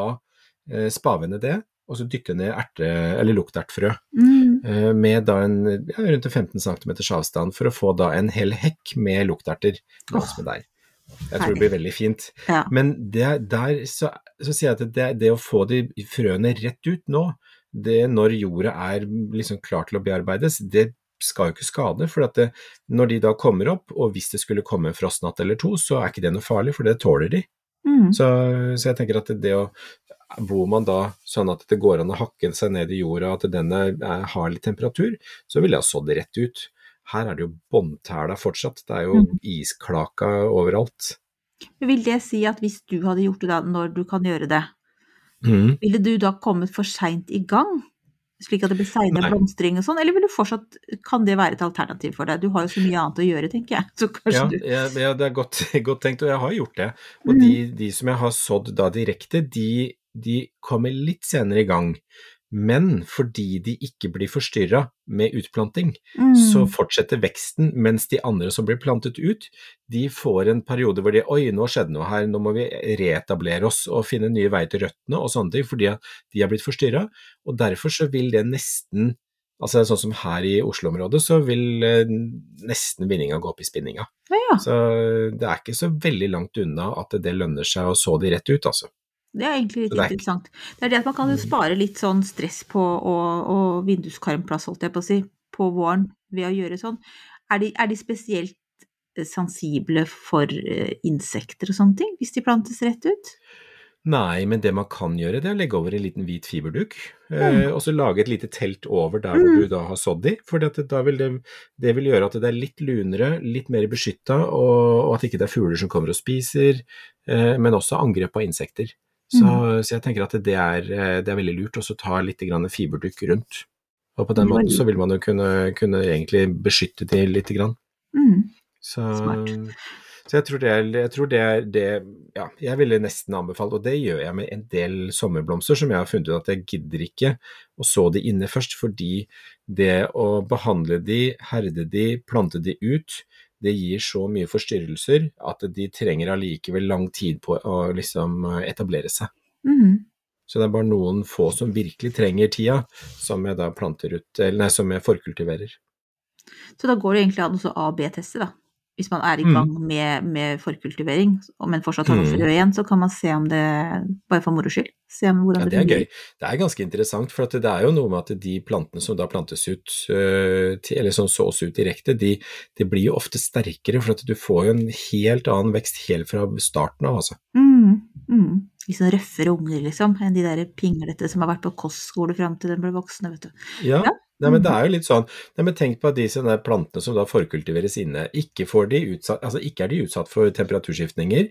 uh, spave ned det, og så dytte ned erte, eller luktertfrø, Mm. eh, med da en ja, rundt 15 cm avstand, for å få da en hel hekk med lukterter langs med der. Jeg tror det blir veldig fint. Ja. Men det, der så, så sier jeg at det, det å få de frøene rett ut nå, det når jorda er liksom klar til å bearbeides, det skal jo ikke skade. For at det, når de da kommer opp, og hvis det skulle komme en frostnatt eller to, så er ikke det noe farlig, for det tåler de. Mm. Så, så jeg tenker at det å Bor man da sånn at det går an å hakke seg ned i jorda, at den har litt temperatur, så ville jeg ha sådd rett ut. Her er det jo båndtæla fortsatt, det er jo Mm. isklaka overalt. Vil det si at hvis du hadde gjort det da, når du kan gjøre det, Mm. ville du da kommet for seint i gang? Slik at det blir seinere blomstring og sånn, eller vil du fortsatt, kan det være et alternativ for deg? Du har jo så mye annet å gjøre, tenker jeg. Så Ja, du ja, ja, det er godt, [LAUGHS] godt tenkt, og jeg har gjort det. Og Mm. de, de som jeg har sådd da direkte, de, de kommer litt senere i gang. Men fordi de ikke blir forstyrra med utplanting, Mm. så fortsetter veksten, mens de andre som blir plantet ut, de får en periode hvor de Oi, nå skjedde noe her, nå må vi reetablere oss og finne nye veier til røttene og sånne ting, fordi de har blitt forstyrra. Og derfor så vil det nesten Altså sånn som her i Oslo-området, så vil eh, nesten vinninga gå opp i spinninga. Ja, ja. Så det er ikke så veldig langt unna at det lønner seg å så de rett ut, altså. Det er egentlig litt Det er interessant. Det er det at man kan jo spare litt sånn stress på og, og vinduskarmplass, holdt jeg på å si, på våren ved å gjøre sånn. Er de, er de spesielt eh, sensible for eh, insekter og sånne ting, hvis de plantes rett ut? Nei, men det man kan gjøre, det er å legge over en liten hvit fiberduk, Mm. og så lage et lite telt over der hvor du da har sådd de, for da vil det, det vil gjøre at det er litt lunere, litt mer beskytta, og, og at ikke det er fugler som kommer og spiser, eh, men også angrep av insekter. Så, så jeg tenker at det er, eh, det er veldig lurt å ta litt grann fiberduk rundt. Og på den Det måten så vil man jo kunne, kunne egentlig beskytte de litt. grann. Mm. Så, så jeg tror det er, jeg tror det er det Ja, jeg ville nesten anbefalt, og det gjør jeg med en del sommerblomster som jeg har funnet ut at jeg gidder ikke å så de inne først, fordi det å behandle de, herde de, plante de ut, det gir så mye forstyrrelser at de trenger allikevel lang tid på å liksom etablere seg. Mm. Så det er bare noen få som virkelig trenger tida, som jeg da planter ut, eller nei, som jeg forkultiverer. Så da går det egentlig an å A- og B-teste, da. Hvis man er i Mm. gang med, med forkultivering, men fortsatt har noe Mm. frø igjen, så kan man se om det Bare for moro skyld. Se om hvordan Ja, det det er gøy. Det er ganske interessant, for at det er jo noe med at de plantene som da plantes ut, øh, eller som sås ut direkte, de, de blir jo ofte sterkere, for at du får jo en helt annen vekst helt fra starten av, altså. Mm, mm. Sånn røffere unger, liksom, enn de der pinglete som har vært på kostskole fram til de ble voksne, vet du. Ja, Ja. Nei, men det er jo litt sånn, nei, men tenk på at disse plantene som da forkultiveres inne, ikke, får de utsatt, altså ikke er de utsatt for temperaturskiftninger,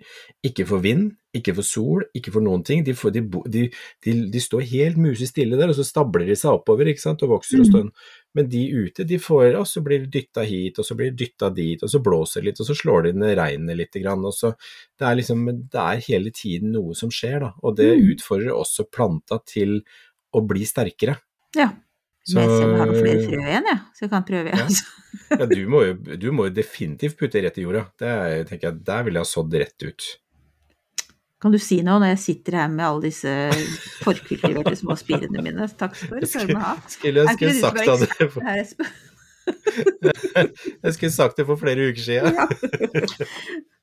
ikke for vind, ikke for sol, ikke for noen ting. De, får, de, de, de, de står helt musestille der, og så stabler de seg oppover ikke sant, og vokser og står. Men de ute, de får, og så blir de dytta hit, og så blir de dytta dit, og så blåser litt, og så slår de ned regnet litt, grann, og så det er liksom, det er hele tiden noe som skjer, da, og det Mm. utfordrer også planta til å bli sterkere. Ja. Så- jeg ser om har noen flere frø igjen, jeg, så jeg kan prøve. Ja. Altså. Ja, du må, jo, du må jo definitivt putte rett i jorda. Det er, tenker jeg, Der ville jeg ha sådd rett ut. Kan du si noe når jeg sitter her med alle disse forkultiverte små spirene mine? Takk skal meg ha. Skulle jeg skulle sagt det for, jeg skulle sagt det for flere uker siden.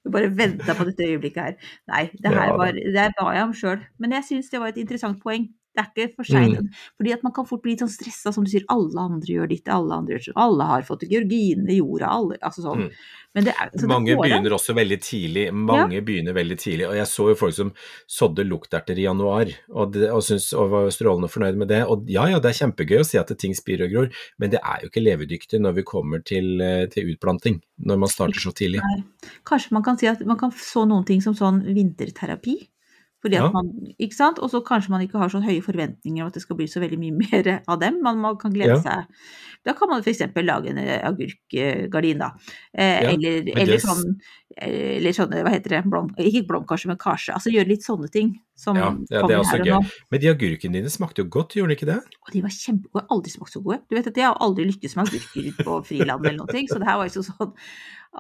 Du bare venta på dette øyeblikket her. Nei, det her Ja, var, det ba jeg om sjøl. Men jeg syns det var et interessant poeng. Det er ikke for seint. Mm. Fordi at man kan fort bli litt sånn stressa, som du sier, alle andre gjør ditt, alle andre gjør sånn, alle har fått georgine i jorda, alle, altså sånn. Mm. Men det så Mange det begynner også veldig tidlig. Mange begynner veldig tidlig. Og jeg så jo folk som sådde lukterter i januar og, det, og, synes, og var strålende fornøyd med det. Og ja, ja, det er kjempegøy å si at ting spirer og gror, men det er jo ikke levedyktig når vi kommer til, eh, til utplanting. Når man starter så tidlig. Kanskje man kan si at man kan så noen ting som sånn vinterterapi. Fordi at Ja. man, ikke sant? Og så kanskje man ikke har så høye forventninger om at det skal bli så veldig mye [LAUGHS] mer av dem. Man, man kan glede Ja. seg. Da kan man f.eks. lage en eh, agurkgardin, da. Eh, Ja, eller, men eller sånn eller sånne, hva heter det, blom, ikke blomkarse, men karse. Altså gjøre litt sånne ting som Ja, ja, det er også gøy. Men de agurkene dine smakte jo godt, gjorde de ikke det? Og de var kjempegode. Aldri smakt så gode. Du vet at jeg har aldri lykkes med agurker ut på friland eller noe, så det her var jo sånn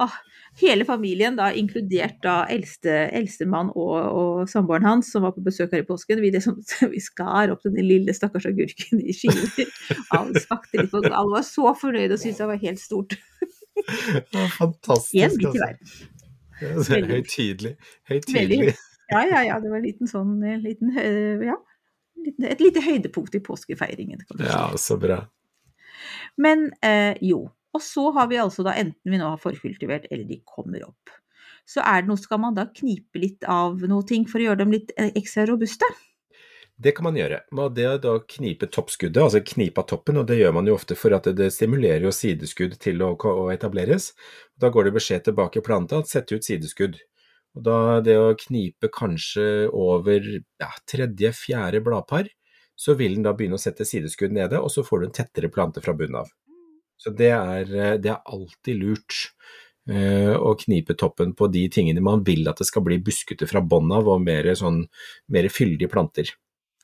åh, Hele familien, da, inkludert da eldste, eldstemann og, og samboeren hans, som var på besøk her i påsken, vi, liksom, [LAUGHS] vi skar opp den lille stakkars agurken i skiver. Alle smakte litt på Alle var så fornøyde og syntes det var helt stort. [LAUGHS] Fantastisk. Én bit i hver. Altså. Høytidelig. Høytidelig. Ja, ja, ja. Det var en liten sånn liten, eh, ja, Et lite høydepunkt i påskefeiringen. Ja, så bra. Men eh, jo. Og så har vi altså da, enten vi nå har forkultivert eller de kommer opp, så er det noe, skal man da knipe litt av noe ting for å gjøre dem litt eh, ekstra robuste? Det kan man gjøre. Og det å knipe toppskuddet, altså knipe av toppen, og det gjør man jo ofte for at det, stimulerer jo sideskudd til å, etableres. Da går det beskjed tilbake i planta at sette ut sideskudd. Og da det å knipe kanskje over ja, tredje, fjerde bladpar, så vil den da begynne å sette sideskudd nede, og så får du en tettere plante fra bunnen av. Så det er, eh, det er alltid lurt eh, å knipe toppen på de tingene man vil at det skal bli buskete fra bånn av, og mer, sånn, mer fyldige planter.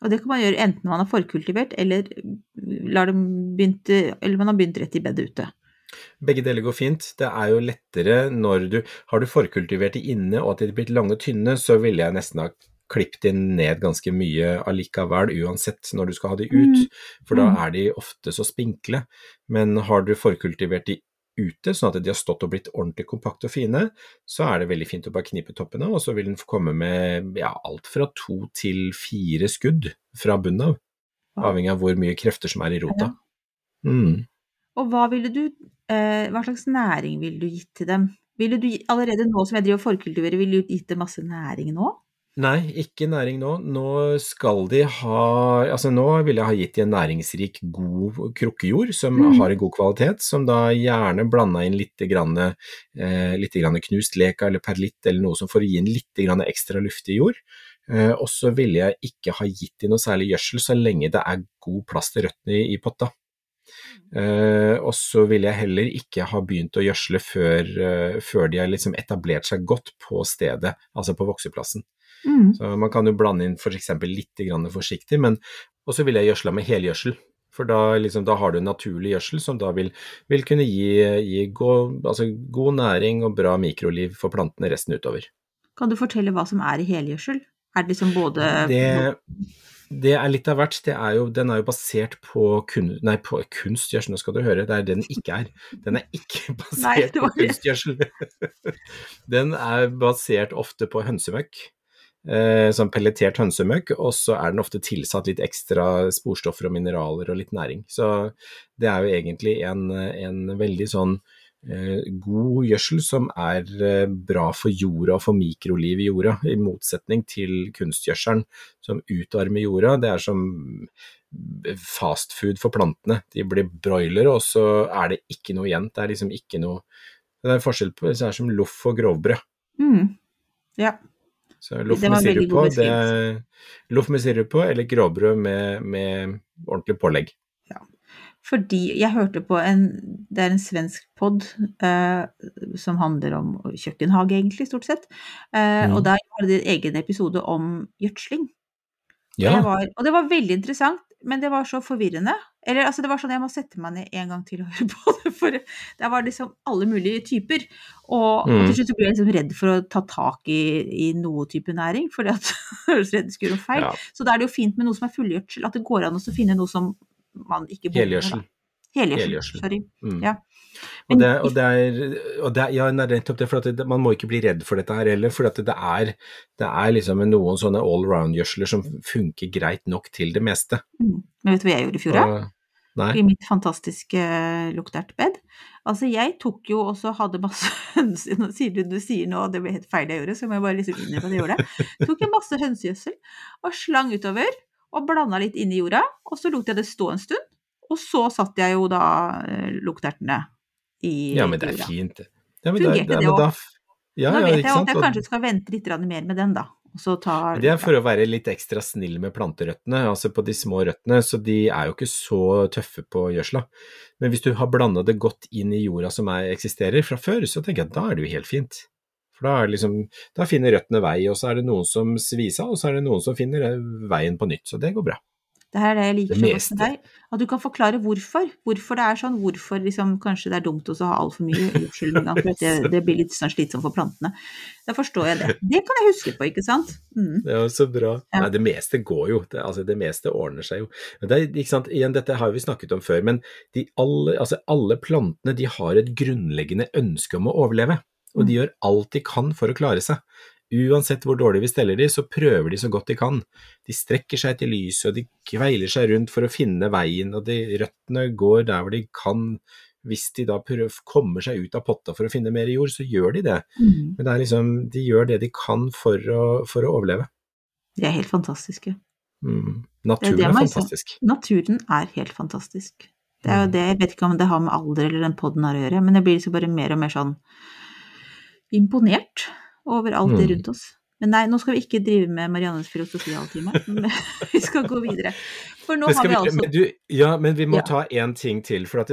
Og det kan man gjøre enten man har forkultivert, eller, dem begynt, eller man har begynt rett i bedet ute. Begge deler går fint. Det er jo lettere når du Har du forkultivert de inne og at de er blitt lange og tynne, så ville jeg nesten ha klippet de ned ganske mye allikevel, uansett når du skal ha de ut. Mm. For da Mm. er de ofte så spinkle. Men har du forkultivert de ute, sånn at de har stått og blitt ordentlig kompakte og fine, så er det veldig fint å bare knipe toppene, og så vil den komme med ja, alt fra to til fire skudd fra bunnen av. Avhengig av hvor mye krefter som er i rota. Mm. Og hva du, eh, hva slags næring ville du gitt til dem? Ville du allerede nå som jeg driver og forkultiverer, ville du gitt dem masse næring nå? Nei, ikke næring nå. Nå skal de ha Altså nå vil jeg ha gitt de en næringsrik, god krukkejord som Mm. har en god kvalitet, som da gjerne blanda inn litt, grann, eh, litt grann knust leka eller perlitt eller noe som får gi en litt grann ekstra luftig jord. Eh, og så ville jeg ikke ha gitt de noe særlig gjødsel så lenge det er god plass til røttene i, i potta. Uh, og så ville jeg heller ikke ha begynt å gjødsle før, uh, før de har liksom etablert seg godt på stedet, altså på vokseplassen. Mm. Så man kan jo blande inn f.eks. litt grann forsiktig, men også vil jeg gjødsla med helgjødsel. For da, liksom, da har du naturlig gjødsel som da vil, vil kunne gi, gi god, altså god næring og bra mikroliv for plantene resten utover. Kan du fortelle hva som er i helgjødsel? Er det liksom både Det, det er litt av hvert. Det er jo, den er jo basert på, kun, nei, på kunstgjødsel, nå skal du høre, det er det den ikke er. Den er ikke [LAUGHS] basert Nei, på kunstgjødsel. [LAUGHS] den er basert ofte på hønsemøkk. Eh, sånn pelletert hønsemøkk, og så er den ofte tilsatt litt ekstra sporstoffer og mineraler og litt næring. Så det er jo egentlig en, en veldig sånn eh, god gjødsel som er eh, bra for jorda og for mikroliv i jorda, i motsetning til kunstgjødselen som utarmer jorda. Det er som fastfood for plantene. De blir broilere, og så er det ikke noe igjen. Det er liksom ikke noe Det er forskjell på det er som loff og grovbrød. Mm. Ja. Så loff med sirup på, det loff med sirup på, eller gråbrød med, med ordentlig pålegg. Fordi jeg hørte på en Det er en svensk pod eh, som handler om kjøkkenhage, egentlig, stort sett. Eh, mm. Og der var det en egen episode om gjødsling. Ja, Og, var, og det var veldig interessant, men det var så forvirrende. Eller altså, det var sånn jeg må sette meg ned en gang til og [LAUGHS] høre på det, for det var liksom alle mulige typer. Og, og Mm. til slutt så ble jeg liksom redd for å ta tak i, i noe type næring, fordi at jeg [LAUGHS] høres redd det skulle gjøre feil. ja. Så da er det jo fint med noe som er fullgjødsel, at det går an å finne noe som man ikke. Helgjødsel. Helgjødsel. Sorry. Mm. Ja. Og det, og det er, og det ja, det for at det, man må ikke bli redd for dette her heller. For at det er, det er liksom noen sånne allround-gjødsler som funker greit nok til det meste. Mm. Men vet du hva jeg gjorde i fjor, da? I mitt fantastiske uh, luktertbed. Altså, jeg tok jo også hadde masse [LAUGHS] høns... Nå du du sier nå, det ble helt feil jeg gjorde, så må jeg bare liksom innrømme at jeg gjorde det. Tok jeg masse hønsegjødsel og slang utover, og blanda litt inn i jorda, og så lot jeg det stå en stund. Og så satte jeg jo da uh, luktertene i ja, men det er fint. det. Ja, men Fungerte da- det men også? da- Ja, ja, vet ikke jeg at jeg kanskje skal vente litt mer med den, da. Og så ta Det er for å være litt ekstra snill med planterøttene, altså på de små røttene, så de er jo ikke så tøffe på gjødsla. Men hvis du har blanda det godt inn i jorda som er, eksisterer fra før, så tenker jeg at da er det jo helt fint. For da, liksom, da finner røttene vei, og så er det noen som svisa, og så er det noen som finner eh, veien på nytt. Så det går bra. Det her er det jeg liker Det så godt med deg. At du kan forklare hvorfor. Hvorfor det er sånn. Hvorfor liksom, kanskje det er dumt å ha altfor mye [LAUGHS] at det, det blir litt sånn slitsomt for plantene. Da forstår jeg det. Det kan jeg huske på, ikke sant? Mm. Det er så bra. Ja. Nei, det meste går jo. Det, altså, det meste ordner seg jo. Men det er, ikke sant? Igjen, dette har vi snakket om før, men de alle, altså, alle plantene de har et grunnleggende ønske om å overleve. Og de gjør alt de kan for å klare seg. Uansett hvor dårlig vi steller de, så prøver de så godt de kan. De strekker seg etter lyset, og de kveiler seg rundt for å finne veien, og de røttene går der hvor de kan. Hvis de da prøver, kommer seg ut av potta for å finne mer jord, så gjør de det. Mm. Men det er liksom, de gjør det de kan for å, for å overleve. De er helt fantastiske. Mm. Det er Naturen det er sier. fantastisk. Naturen er helt fantastisk. Det er jo Mm. det, jeg vet ikke om det har med alder eller den podden har å gjøre, men jeg blir liksom bare mer og mer sånn imponert over alt det Mm. rundt oss. Men nei, nå skal vi ikke drive med Mariannes filosofihalvtime, [LAUGHS] vi skal gå videre. For nå har vi vi, altså men, du, ja, men vi må Ja. ta én ting til. For, at,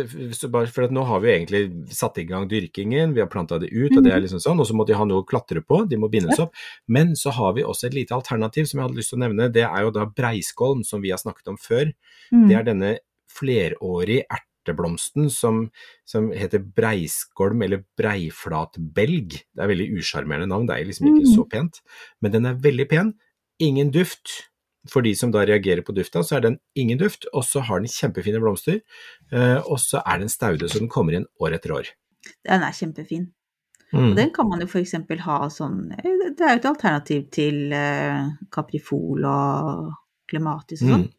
for at nå har vi egentlig satt i gang dyrkingen, vi har planta det ut, og det Mhm. er liksom sånn, og så må de ha noe å klatre på, de må bindes opp. Men så har vi også et lite alternativ som jeg hadde lyst til å nevne. Det er jo da breiskolm, som vi har snakket om før. Mm. Det er denne flerårige erteblomsten som, som heter breiskolm eller breiflatbelg. Det er veldig usjarmerende navn, det er liksom ikke Mhm. så pent. Men den er veldig pen. Ingen duft. For de som da reagerer på dufta, så er den ingen duft, og så har den kjempefine blomster. eh, Og så er den staude, så den kommer inn år etter år. Den er kjempefin. Mm. Og den kan man jo eksempel ha sånn eh, Det er jo et alternativ til eh, kaprifol og klematis og sånn. Mm.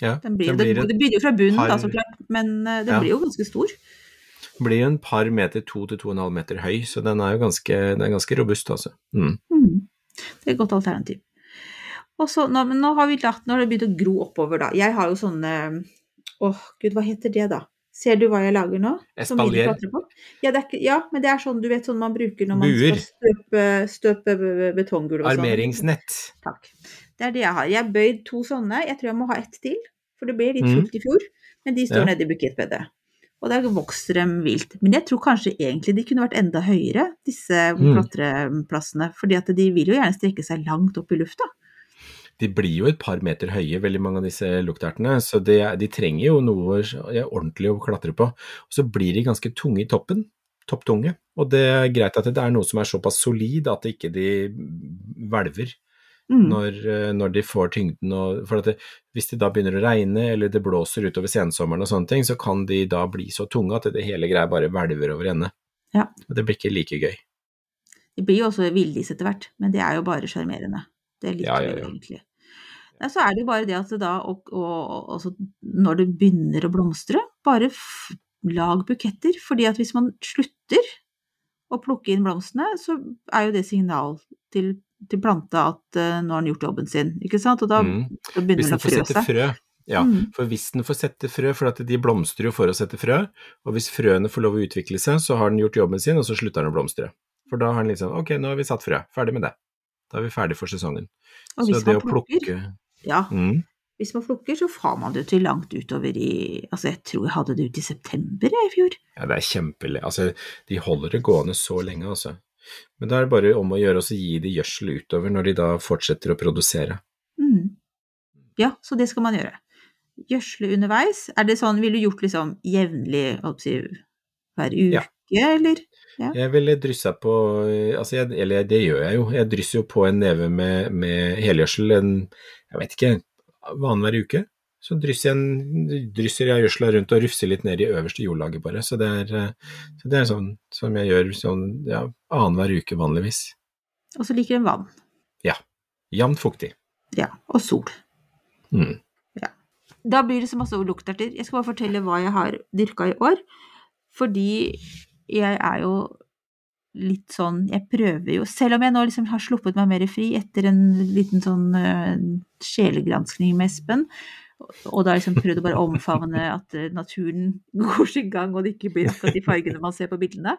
Ja, Den blir, den det, blir, det en, begynner jo fra bunnen, da, så klart, men eh, den Ja. blir jo ganske stor. Den blir jo en par meter, to til to og en halv meter høy, så den er jo ganske, den er ganske robust, altså. Mm. Mm. Det er et godt alternativ. Og så, nå, men nå har vi lagt, nå har det begynt å gro oppover, da. Jeg har jo sånne Åh, gud, hva heter det, da? Ser du hva jeg lager nå? Espalier. Ja, det er ja, men det er sånn, du vet, sånn man bruker når man Buer. skal støpe, støpe betonggulv og sånn. Armeringsnett. Takk. Det er det jeg har. Jeg har bøyd to sånne. Jeg tror jeg må ha ett til, for det ble litt Mhm. fullt i fjor. Men de står Ja. nede i bukettbedet. Og der vokser de vilt. Men jeg tror kanskje egentlig de kunne vært enda høyere, disse mm. klatreplassene. Fordi at de vil jo gjerne strekke seg langt opp i lufta. De blir jo et par meter høye, veldig mange av disse luktertene, så de, de trenger jo noe ja, ordentlig å klatre på. Og så blir de ganske tunge i toppen, topptunge, og det er greit at det er noe som er såpass solid at ikke de hvelver Mm. når, eh, når de får tyngden. Og, for det, hvis det da begynner å regne eller det blåser utover sensommeren og sånne ting, så kan de da bli så tunge at det hele greia bare hvelver over ende. Ja. Og det blir ikke like gøy. De blir jo også villdis etter hvert, men det er jo bare sjarmerende. Det liker Ja, ja, ja. egentlig. Nei, så er det jo bare det at det da, og, og, og, når det begynner å blomstre, bare lag buketter. fordi at hvis man slutter å plukke inn blomstene, så er jo det signal til, til planta at uh, nå har den gjort jobben sin, ikke sant? Og da, Mm. da begynner Hvis den å frø seg. frø, ja, Mm. for hvis den får sette frø, for at de blomstrer jo for å sette frø, og hvis frøene får lov å utvikle seg, så har den gjort jobben sin, og så slutter den å blomstre. For da har den liksom, ok, nå har vi satt frø, ferdig med det. Da er vi ferdig for sesongen. Og Så det man å plukke ja, mm, hvis man plukker, så får man det jo til langt utover i Altså, jeg tror jeg hadde det ut i september jeg, i fjor. Ja, det er kjempelig. Altså, de holder det gående så lenge, altså. Men da er det bare om å gjøre å gi de gjødsel utover når de da fortsetter å produsere. Mm. Ja, så det skal man gjøre. Gjødsle underveis. Er det sånn, ville du gjort liksom jevnlig, hver uke, Ja. eller? Jeg ville dryssa på altså jeg, Eller det gjør jeg jo. Jeg drysser jo på en neve med, med helgjødsel en Jeg vet ikke, annenhver uke. Så drysser jeg, drysser jeg gjødsla rundt og rufser litt ned i øverste jordlaget bare. Så det er, eh, så det er sånn som jeg gjør sånn ja, annenhver uke vanligvis. Og så liker den vann. Ja. Jevnt fuktig. Ja, og sol. Mm. Da blir det så masse lukterter. Jeg skal bare fortelle hva jeg har dyrka i år. Fordi jeg er jo litt sånn Jeg prøver jo Selv om jeg nå liksom har sluppet meg mer fri etter en liten sånn uh, sjelegranskning med Espen, og da liksom prøvd å bare omfavne at eh, naturen [LAUGHS] går sin gang, og det ikke blir akkurat de fargene man ser på bildene,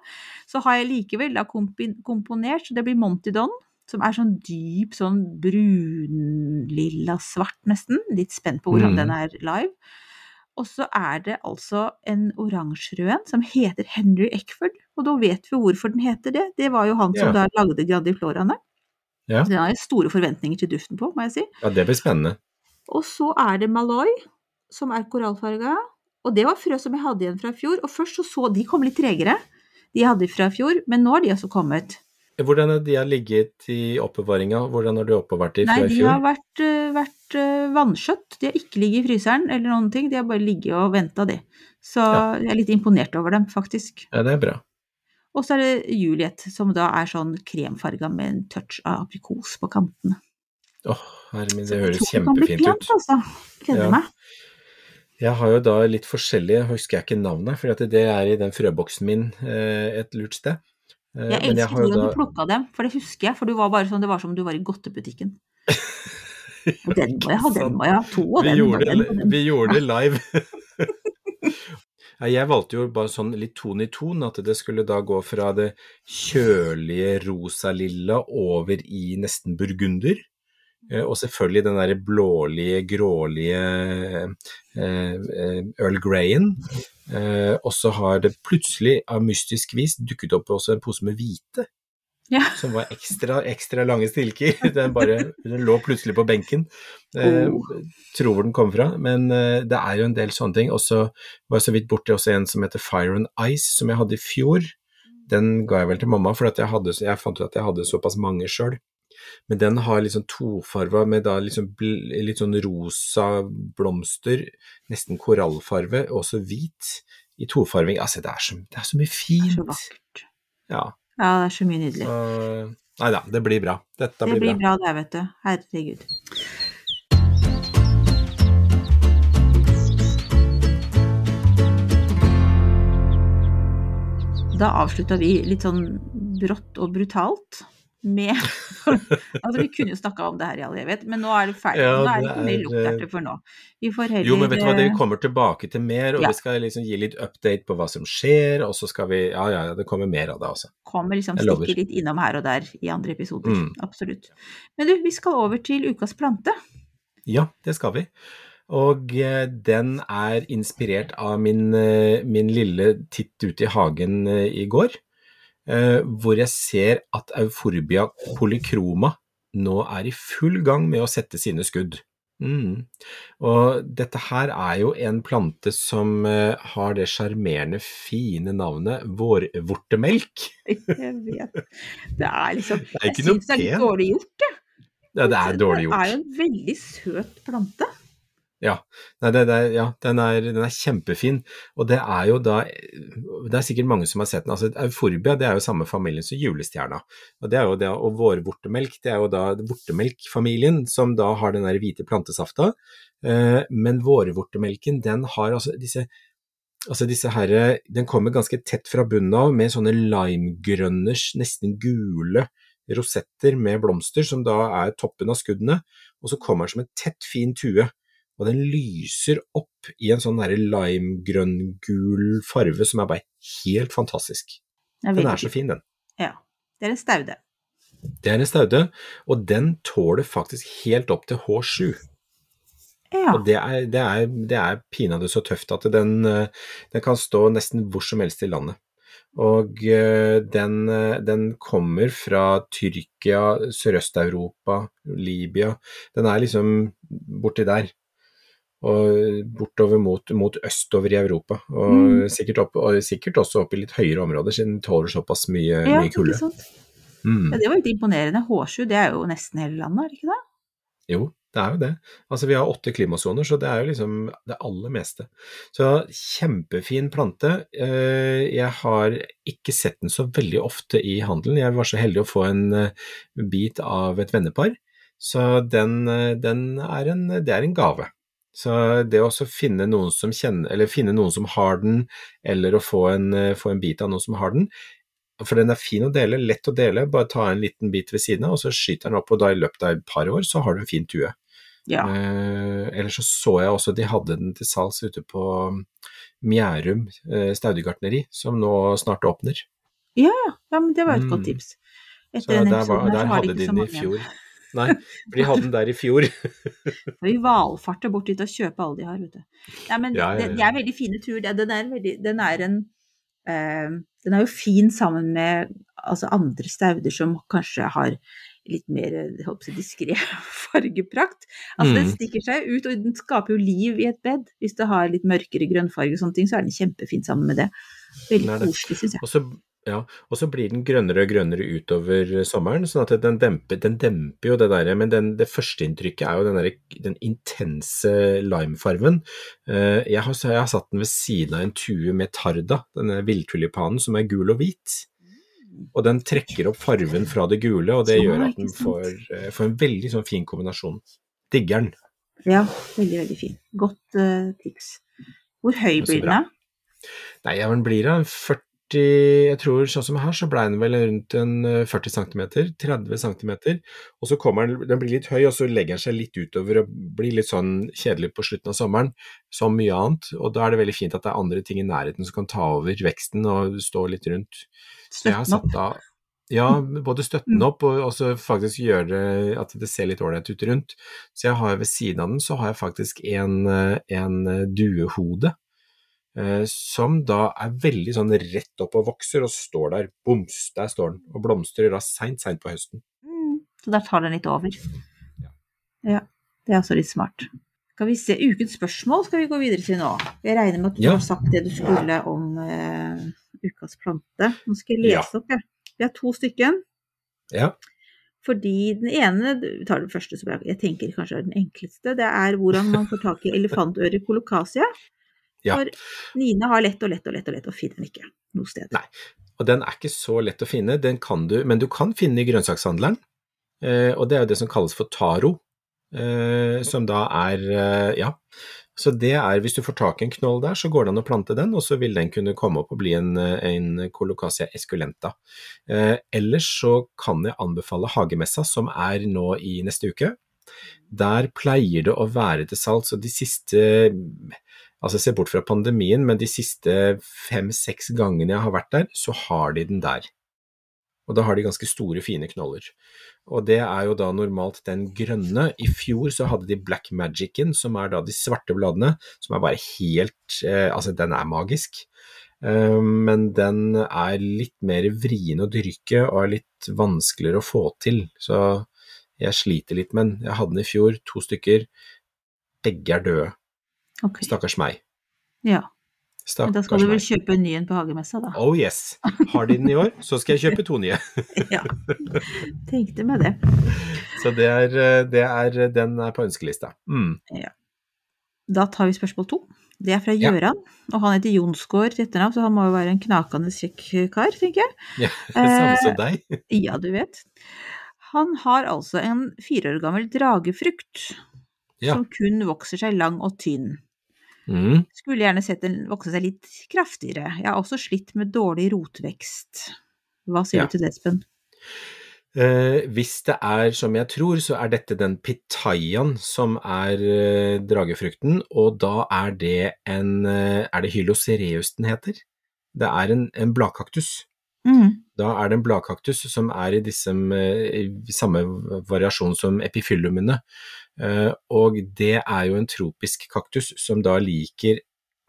så har jeg likevel da komponert, så det blir Monty Don, som er sånn dyp, sånn brunlilla svart nesten. Litt spent på hvordan Mm. den er live. Og så er det altså en oransjerød en som heter Henry Eckford, og da vet vi hvorfor den heter det. Det var jo han som yeah. da lagde Grandifloraene. Ja. Så den har jeg store forventninger til duften på, må jeg si. ja, det blir spennende. Og så er det Malloy, som er korallfarga. Og det var frø som jeg hadde igjen fra i fjor. Og først så så de kom litt tregere, de jeg hadde fra i fjor, men nå har de altså kommet. Hvordan har de ligget i oppbevaringa? Hvordan har de oppbevart de Nei, fra i de har vært, eh, vært vannskjøtt. De har ikke ligget i fryseren eller noen ting, de har bare ligget og venta, de. Så Ja. jeg er litt imponert over dem, faktisk. Ja, det er bra. Og så er det Juliet, som da er sånn kremfarga med en touch av aprikos på kantene. Åh, herre min, det høres kjempefint pent, ut. Altså. Gleder Ja. meg. Jeg har jo da litt forskjellige, husker jeg ikke navnet, for det er i den frøboksen min eh, et lurt sted. Eh, Jeg men elsker har jo hvordan da- du plukka dem, for det husker jeg. For du var bare sånn, det var som om du var i godtebutikken. [LAUGHS] Og den må jeg ha, den må jeg ha. To, og vi, den gjorde, den den. vi gjorde det live. [LAUGHS] Jeg valgte jo bare sånn litt ton i ton, at det skulle da gå fra det kjølige rosa-lilla over i nesten burgunder. Eh, Og selvfølgelig den derre blålige, grålige eh, eh, Earl Greyen. Eh, og så har det plutselig av mystisk vis dukket opp også en pose med hvite Ja. som var ekstra, ekstra lange stilker. [LAUGHS] Den, bare, den lå plutselig på benken. Eh, Oh. tror den kom fra, men det er jo en del sånne ting. Og så var jeg så vidt borti også en som heter Fire and Ice, som jeg hadde i fjor. Den ga jeg vel til mamma, for jeg, hadde, jeg fant ut at jeg hadde såpass mange sjøl. Men den har liksom tofarva med da liksom litt sånn rosa blomster, nesten korallfarve, og også hvit i tofarving. Altså, det er så, det er så mye Det er så vakkert. Ja, Ja, det er så mye nydelig. så Nei da, det blir bra. Dette Det blir, blir bra. bra det, vet du. Herregud. Da avslutta vi litt sånn brått og brutalt med [LAUGHS] Altså, vi kunne jo snakka om det her i all evighet, men nå er det ferdig. Ja, nå er det ikke mer er, lukterter for nå. Vi får heller Jo, men vet du hva, det eh, kommer tilbake til mer, og Ja. vi skal liksom gi litt update på hva som skjer, og så skal vi Ja, ja, det kommer mer av det også. kommer liksom stikker litt innom her og der i andre episoder. Mm. Absolutt. Men du, vi skal over til ukas plante. Ja, det skal vi. Og eh, den er inspirert av min, eh, min lille titt ute i hagen eh, i går, eh, hvor jeg ser at Euforbia polychroma nå er i full gang med å sette sine skudd. Mm. Og dette her er jo en plante som eh, har det sjarmerende, fine navnet vårvortemelk. [LAUGHS] Jeg vet. Det er liksom Det er Jeg syns det er litt dårlig gjort, jeg. Ja, det er dårlig Det er jo en veldig søt plante. Ja, Nei, det, det, ja den, er, den er kjempefin. Og det er jo da Det er sikkert mange som har sett den. altså Euforbia det er jo samme familien som julestjerna. Og det er jo det, og vårvortemelk det er jo da vortemelkfamilien som da har den der hvite plantesafta. Eh, men vårvortemelken den har altså disse Altså disse her, Den kommer ganske tett fra bunnen av med sånne limegrønne, nesten gule rosetter med blomster, som da er toppen av skuddene. Og så kommer den som en tett, fin tue og den lyser opp i en sånn limegrønn-gul farve som er bare helt fantastisk. Den er så fin, den. Ja. Det er en staude. Det er en staude, og den tåler faktisk helt opp til H7. Ja. Og det er, det er, det er pinadø så tøft at den, den kan stå nesten hvor som helst i landet. Og eh, den, eh, den kommer fra Tyrkia, Sørøst-Europa, Libya. Den er liksom borti der. Og bortover mot, mot østover i Europa. Og, Mm. sikkert, opp, og sikkert også opp i litt høyere områder, siden den tåler såpass mye, ja, mye kulde. Mm. Ja, det var litt imponerende. H7, det er jo nesten hele landet, er det ikke det? Jo, det er jo det. Altså, vi har åtte klimasoner, så det er jo liksom det aller meste. Så kjempefin plante. Eh, Jeg har ikke sett den så veldig ofte i handelen. Jeg var så heldig å få en eh, bit av et vennepar, så den, eh, den er en, det er en gave. Så det å også finne noen som kjenner, eller finne noen som har den, eller å få en, eh, få en bit av noen som har den, for den er fin å dele, lett å dele, bare ta en liten bit ved siden av, og så skyter den opp, og da i løpet av et par år så har du en fin tue. Ja. Eh, ellers så så jeg også de hadde den til salgs ute på Mjærum eh, staudegartneri, som nå snart åpner. ja, ja, men det var et Mm. godt tips. Så Etter den der, var, der så har hadde de den i fjor. Nei, for de hadde den der i fjor. [LAUGHS] Vi valfarter bort dit og kjøper alle de har, vet du. Nei, men Ja, ja, det- ja. De er veldig fine tur. Den den er, veldig, den er en uh, Den er jo fin sammen med altså andre stauder som kanskje har litt mer diskré [LAUGHS] fargeprakt. Altså Den Mm. stikker seg ut, og den skaper jo liv i et bed. Hvis det har litt mørkere grønnfarge og sånne ting, så er den kjempefin sammen med det. Veldig det. koselig, syns jeg. Også, ja, og så blir den grønnere og grønnere utover sommeren, sånn at den demper, den demper jo det der, Men den, det førsteinntrykket er jo den, der, den intense limefarven. Eh, Jeg har, jeg har satt den ved siden av en tue med tarda, denne villtulipanen som er gul og hvit. Og den trekker opp farven fra det gule, og det gjør at den får, eh, får en veldig sånn fin kombinasjon. Digger den. Ja, veldig, veldig fin. Godt uh, tips. Hvor høy blir den, da? Nei, ja, men blir da 40 Jeg tror sånn som her, så ble den vel rundt en eh, 40 cm, 30 cm. Og så kommer den, den blir litt høy, og så legger den seg litt utover og blir litt sånn kjedelig på slutten av sommeren, som mye annet. Og da er det veldig fint at det er andre ting i nærheten som kan ta over veksten og stå litt rundt. Så jeg har Støtten opp. satt av ja, både støtte den opp og også faktisk gjøre at det ser litt ålreit ut rundt. Så jeg har ved siden av den så har jeg faktisk en, eh, en eh, duehode eh, som da er veldig sånn rett opp og vokser og står der, boms, der står den, og blomstrer da seint, seint på høsten. Mm, så der tar den litt over. Ja, det er også litt smart. Skal vi se, ukens spørsmål skal vi gå videre til nå. Jeg regner med at du Ja. har sagt det du skulle om uh, ukas plante. Nå skal jeg lese opp, jeg. Vi har to stykken. Ja, Fordi den ene, vi tar den første som jeg, jeg tenker kanskje er den enkleste, det er hvordan man får tak i elefantøre colocasia. Ja. For Nina har lett og lett og lett og lett og finner den ikke noe sted. Nei. og den er ikke så lett å finne, den kan du, men du kan finne i grønnsakshandleren, eh, og det er jo det som kalles for taro, eh, som da er, eh, ja, så det er, hvis du får tak i en knoll der, så går det an å plante den, og så vil den kunne komme opp og bli en, en colocasia esculenta. Ellers så kan jeg anbefale hagemessa, som er nå i neste uke. Der pleier det å være til salgs, og de siste Altså se bort fra pandemien, men de siste fem-seks gangene jeg har vært der, så har de den der. Og da har de ganske store, fine knoller. Og det er jo da normalt den grønne. I fjor så hadde de Black Magicen, som er da de svarte bladene, som er bare helt eh, Altså, den er magisk. Eh, men den er litt mer vrien å dyrke og er litt vanskeligere å få til. Så jeg sliter litt med den. Jeg hadde den i fjor, to stykker. Begge er døde. Ok, Stakkars meg. ja. Men da skal du vel kjøpe en ny en på hagemessa, da. Oh yes. Har de den i år, så skal jeg kjøpe to nye. [LAUGHS] Ja. Tenkte meg det. Så det er, eh, det er, den er på ønskelista. Mm. Da tar vi spørsmål to. Det er fra Ja. Gjøran, og han heter Jonsgaard til etternavn, så han må jo være en knakende kjekk kar, tenker jeg. Ja, [LAUGHS] Samme som Eh, deg. Ja, du vet. Han har altså en fire år gammel dragefrukt Ja. som kun vokser seg lang og tynn. Mm. Skulle gjerne sett den vokse seg litt kraftigere. Jeg har også slitt med dårlig rotvekst. Hva sier Ja. du til det, Espen? Eh, hvis det er som jeg tror, så er dette den pitayaen som er eh, dragefrukten, og da er det en eh, Er det hylocereus den heter? Det er en, en bladkaktus. Mm. Da er det en bladkaktus som er i disse eh, samme variasjon som epifyllumene. Eh, Og det er jo en tropisk kaktus som da liker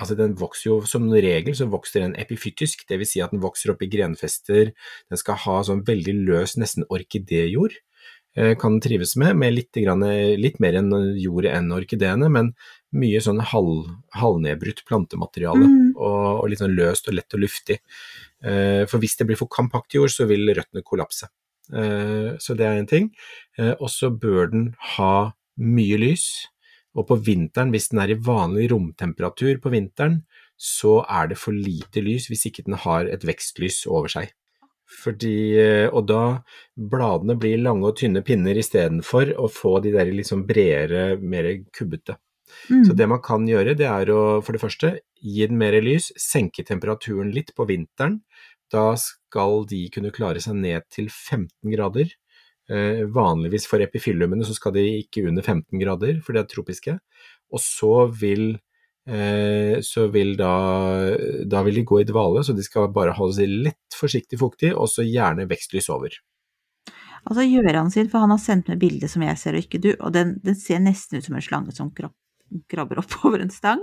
Altså den vokser jo som regel så vokser den epifytisk, dvs. Si at den vokser opp i grenfester, den skal ha sånn veldig løs, nesten orkidéjord, eh, kan den trives med, med litt, grann, litt mer enn jord enn orkideene, men mye sånn halv, halvnedbrutt plantemateriale, Mm. og, og litt sånn løst og lett og luftig. Eh, For hvis det blir for kompakt jord, så vil røttene kollapse. Så det er en ting. Og så bør den ha mye lys. Og på vinteren, hvis den er i vanlig romtemperatur på vinteren, så er det for lite lys hvis ikke den har et vekstlys over seg. Fordi, eh, og da bladene blir lange og tynne pinner istedenfor å få de der liksom bredere, mer kubbete. Mm. Så det man kan gjøre, det er å for det første gi den mer lys, senke temperaturen litt på vinteren. Da skal de kunne klare seg ned til 15 grader. Eh, vanligvis for epifyllumene så skal de ikke under 15 grader, for de er tropiske. Og så vil, eh, så vil da, da vil de gå i dvale, så de skal bare holde seg lett forsiktig fuktig, og så gjerne vekstlys over. Altså Gjøran sin, for han har sendt meg bilde som jeg ser og ikke du, og den, den ser nesten ut som en slange som krab, krabber oppover [LAUGHS] en stang.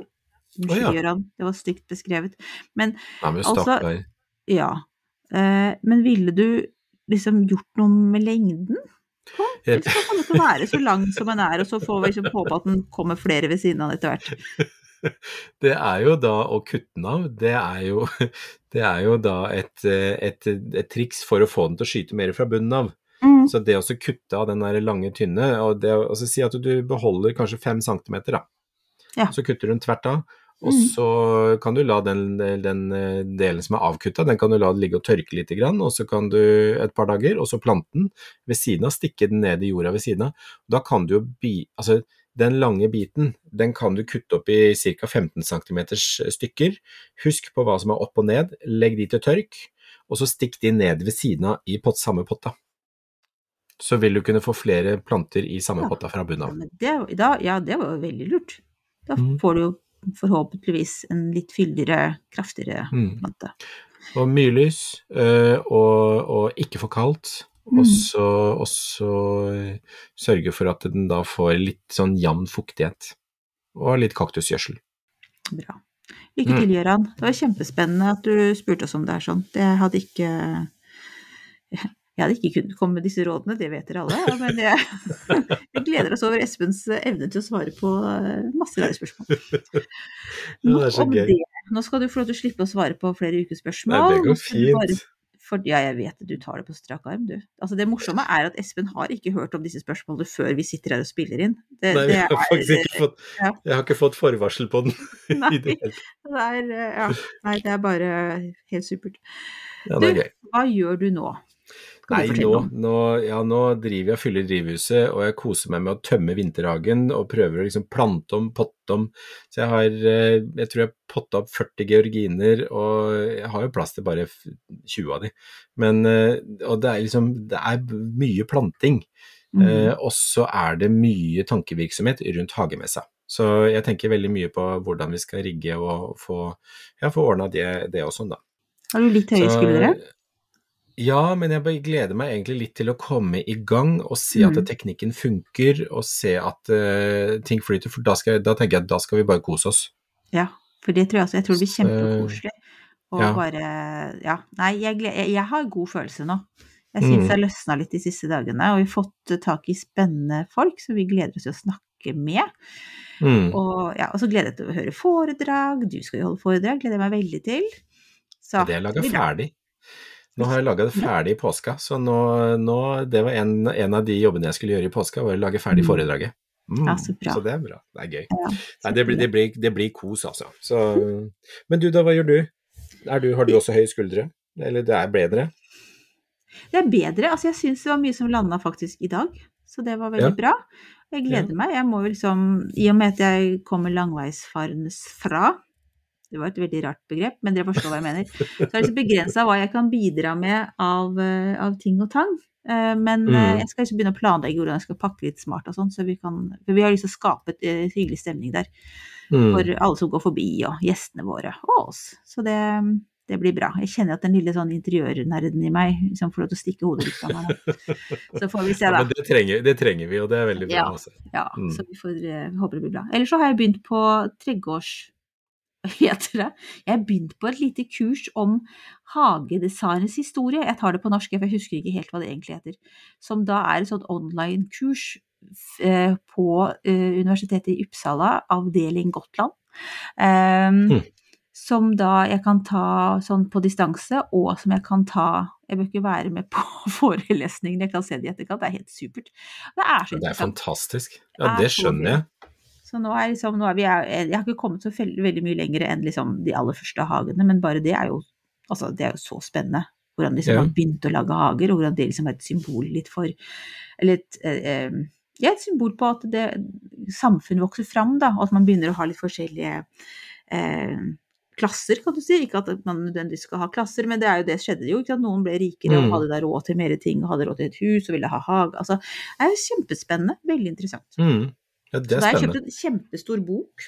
Unnskyld, Å, ja. Gjøran, det var stygt beskrevet. Men Nei, men Altså, ja. Eh, men ville du liksom gjort noe med lengden? Jeg- Eller skal den ikke være så lang som den er, og så får vi liksom håpe at den kommer flere ved siden av etter hvert? [LAUGHS] Det er jo da å kutte den av, det er jo, [LAUGHS] det er jo da et, et, et triks for å få den til å skyte mer fra bunnen av. Mm. Så det å kutte av den der lange, tynne, og det å si at du beholder kanskje fem centimeter, da. Ja. Så kutter du den tvert av, og Mm. så kan du la den, den eh, delen som er avkutta, den kan du la ligge og tørke litt, og så kan du et par dager, og så plante den ved siden av, stikke den ned i jorda ved siden av. Da kan du jo bi... Altså, den lange biten, den kan du kutte opp i ca. 15 cm stykker. Husk på hva som er opp og ned, legg de til tørk, og så stikk de ned ved siden av i pott, samme potta. Så vil du kunne få flere planter i samme Ja. potta fra bunnen av. Ja, det, da, ja, det var jo veldig lurt. Da Mm. får du jo forhåpentligvis en litt fyldigere, kraftigere Mm. plante. Og mye lys, øh, og, og ikke for kaldt. Mm. Og så, og så øh, sørge for at den da får litt sånn jevn fuktighet. Og litt kaktusgjødsel. Bra. Lykke Mm. til, Gøran. Det var kjempespennende at du spurte oss om det her sånn. Det hadde ikke Jeg hadde ikke kunnet komme med disse rådene, det vet dere alle. Men jeg, [LAUGHS] jeg gleder oss over Espens evne til å svare på eh, masse rare spørsmål. [LAUGHS] Er så om gøy. det. Nå skal du få lov til å slippe å svare på flere ukespørsmål. Nei, det går fint. For, ja, jeg vet det, du tar det på strak arm, du. Altså, det morsomme er at Espen har ikke hørt om disse spørsmålene før vi sitter her og spiller inn. Det, Nei, det jeg har faktisk ikke fått, ja. jeg har ikke fått forvarsel på den. [LAUGHS] Nei. i det. Er, eh, ja, nei, det er bare helt supert. Ja, det er Du. Hva gjør du nå? Nei, nå, nå, ja, nå driver jeg og fyller drivhuset, og jeg koser meg med å tømme vinterhagen og prøver å liksom plante om, potte om. Så jeg har, eh, jeg tror jeg potta opp 40 georginer, og jeg har jo plass til bare 20 av de. Men, eh, og det er liksom, det er mye planting. Mm. Eh, og så er det mye tankevirksomhet rundt hagemessa. Så jeg tenker veldig mye på hvordan vi skal rigge og få, ja, få ordna det, det og sånn, da. Har du litt høye Så- skuldre? Ja, men jeg gleder meg egentlig litt til å komme i gang og se at Mm. teknikken funker, og se at uh, ting flyter, for da, skal jeg, da tenker jeg at da skal vi bare kose oss. Ja, for det tror jeg også. Jeg tror det blir Så- kjempekoselig. Og ja. bare Ja. Nei, jeg, jeg, jeg har god følelse nå. Jeg syns Mm. det har løsna litt de siste dagene, og vi har fått tak i spennende folk som vi gleder oss til å snakke med. Mm. Og, ja, og så gleder jeg meg til å høre foredrag. Du skal jo holde foredrag, gleder jeg meg veldig til. Så det er laga ferdig. Nå har jeg laga det ferdig i påska, så nå, nå Det var en, en av de jobbene jeg skulle gjøre i påska, var å lage ferdig Mm. foredraget. Mm, Ja, så bra. Så det er bra. Det er gøy. Ja, Nei, det, blir, det, blir, det blir kos, altså. Så, men du, da, hva gjør du? Du? Har du også høye skuldre? Eller det er bedre? Det er bedre. Altså, jeg syns det var mye som landa faktisk i dag, så det var veldig Ja. bra. Jeg gleder meg. Jeg må jo liksom I og med at jeg kommer langveisfarende fra Det var et veldig rart begrep, men dere forstår hva jeg mener. Så er det så begrensa hva jeg kan bidra med av, eh, av ting og tang. Eh, Men eh, Mm. jeg skal ikke begynne å planlegge hvordan jeg skal pakke litt smart og sånn, så vi kan For vi har lyst til å skape eh, hyggelig stemning der Mm. for alle som går forbi, og gjestene våre, og oss. Så det, det blir bra. Jeg kjenner at den lille sånn interiørnerden i meg liksom får lov til å stikke hodet litt av meg. Så får vi se, Ja, da. men det trenger, det trenger vi, og det er veldig bra. Ja. Altså. Ja, Mm. så vi får håper det blir bra. Ellers så har jeg begynt på tregårds... [LAUGHS] Heter det? Jeg har begynt på et lite kurs om hagedesigners historie. Jeg tar det på norsk, for jeg husker ikke helt hva det egentlig heter. Som da er et sånt online-kurs eh, på eh, Universitetet i Uppsala, avdeling Gotland. Mm. som da jeg kan ta sånn på distanse, og som jeg kan ta Jeg bør ikke være med på [LAUGHS] forelesningene, jeg kan se det i etterkant. Det er helt supert. Det er så Det er fantastisk. Ja, det skjønner jeg. Så nå er, liksom, nå er vi Jeg har ikke kommet så veldig, mye lenger enn liksom de aller første hagene, men bare det er jo, altså, det er jo så spennende. Hvordan liksom Ja. har begynt å lage hager, og hvordan det liksom er et symbol litt for Eller et, eh, eh, ja, et symbol på at det, samfunnet vokser fram, da, og at man begynner å ha litt forskjellige eh, klasser, kan du si. Ikke at man nødvendigvis skal ha klasser, men det er jo det skjedde jo. Ikke at noen ble rikere Mm. og hadde da råd til mer ting, og hadde råd til et hus og ville ha hage. Altså, det er jo kjempespennende. Veldig interessant. Mm. Ja, det Så er da har jeg kjøpt en kjempestor bok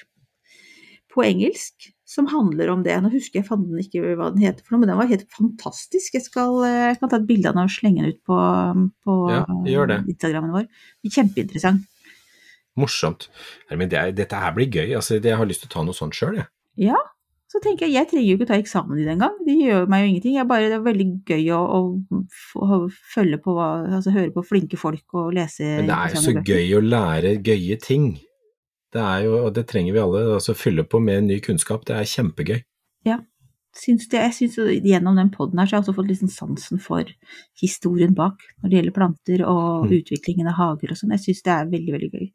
på engelsk som handler om det. Nå husker jeg fanden ikke hva den heter for noe, men den var helt fantastisk. Jeg, skal, jeg kan ta et bilde av den og slenge den ut på, på Ja. Instagrammen vår. Kjempeinteressant. Morsomt. Hermin, det er, dette her blir gøy. Altså, jeg har lyst til å ta noe sånt sjøl, jeg. Ja, så tenker jeg, jeg trenger jo ikke ta eksamen i det engang. De gjør meg jo ingenting. Jeg bare, det er veldig gøy å, å, å følge på hva, altså høre på flinke folk og lese Men det er jo så gøy å lære gøye ting. Det er jo, og det trenger vi alle. Altså fylle på med ny kunnskap. Det er kjempegøy. Syns det, jeg syns gjennom den poden her så har jeg også fått sånn sansen for historien bak når det gjelder planter og Mm. utviklingen av hager og sånn. Jeg syns det er veldig, veldig gøy.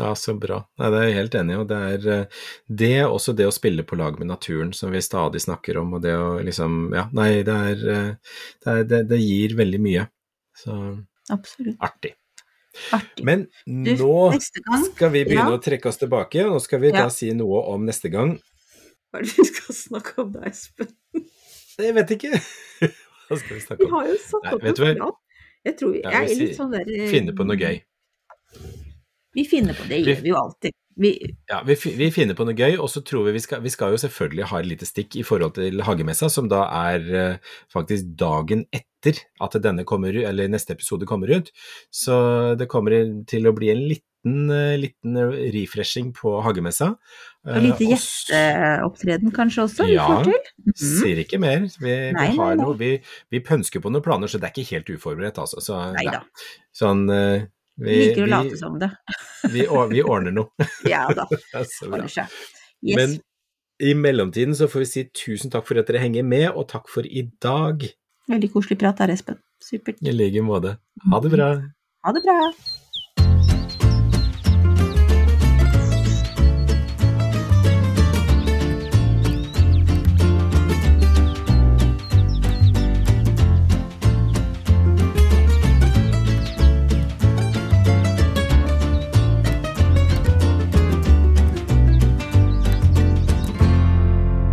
Ja, så bra. Nei, det er jeg helt enig i. Og det er eh, det, også det å spille på lag med naturen, som vi stadig snakker om, og det å liksom Ja, nei, det er, eh, det, er det, det gir veldig mye. Så Absolutt. artig. Artig. Men Du, nå skal vi begynne Ja. å trekke oss tilbake, og nå skal vi Ja. da si noe om neste gang. Hva er det vi skal snakke om da, Espen? Jeg vet ikke. [LAUGHS] Hva skal vi Vi snakke om? har jo satt opp et plan. Jeg tror jeg vi er litt sånn der eh, Finne på noe gøy. Vi finner på det, Vi- gjør vi jo alltid. Vi, Ja, vi, vi finner på noe gøy, og så tror vi vi skal, vi skal jo selvfølgelig ha et lite stikk i forhold til hagemessa, som da er eh, faktisk dagen etter at denne kommer, eller neste episode kommer ut. Så det kommer til å bli en liten, eh, liten refreshing på hagemessa. og lite Eh, gjesteopptreden kanskje også, vi Ja. får til. Mhm. Sier ikke mer. Vi, Nei, vi, har nei. Noe, vi, vi pønsker på noen planer, så det er ikke helt uforberedt, altså. Så, Nei da. Sånn eh, Vi liker å late som det. vi, vi ordner noe. [LAUGHS] Ja da, [LAUGHS] Ordner seg. Yes. Men i mellomtiden så får vi si tusen takk for at dere henger med, og takk for i dag. Veldig koselig prat der, Espen. Supert. I like måte. Ha det bra. Ha det bra.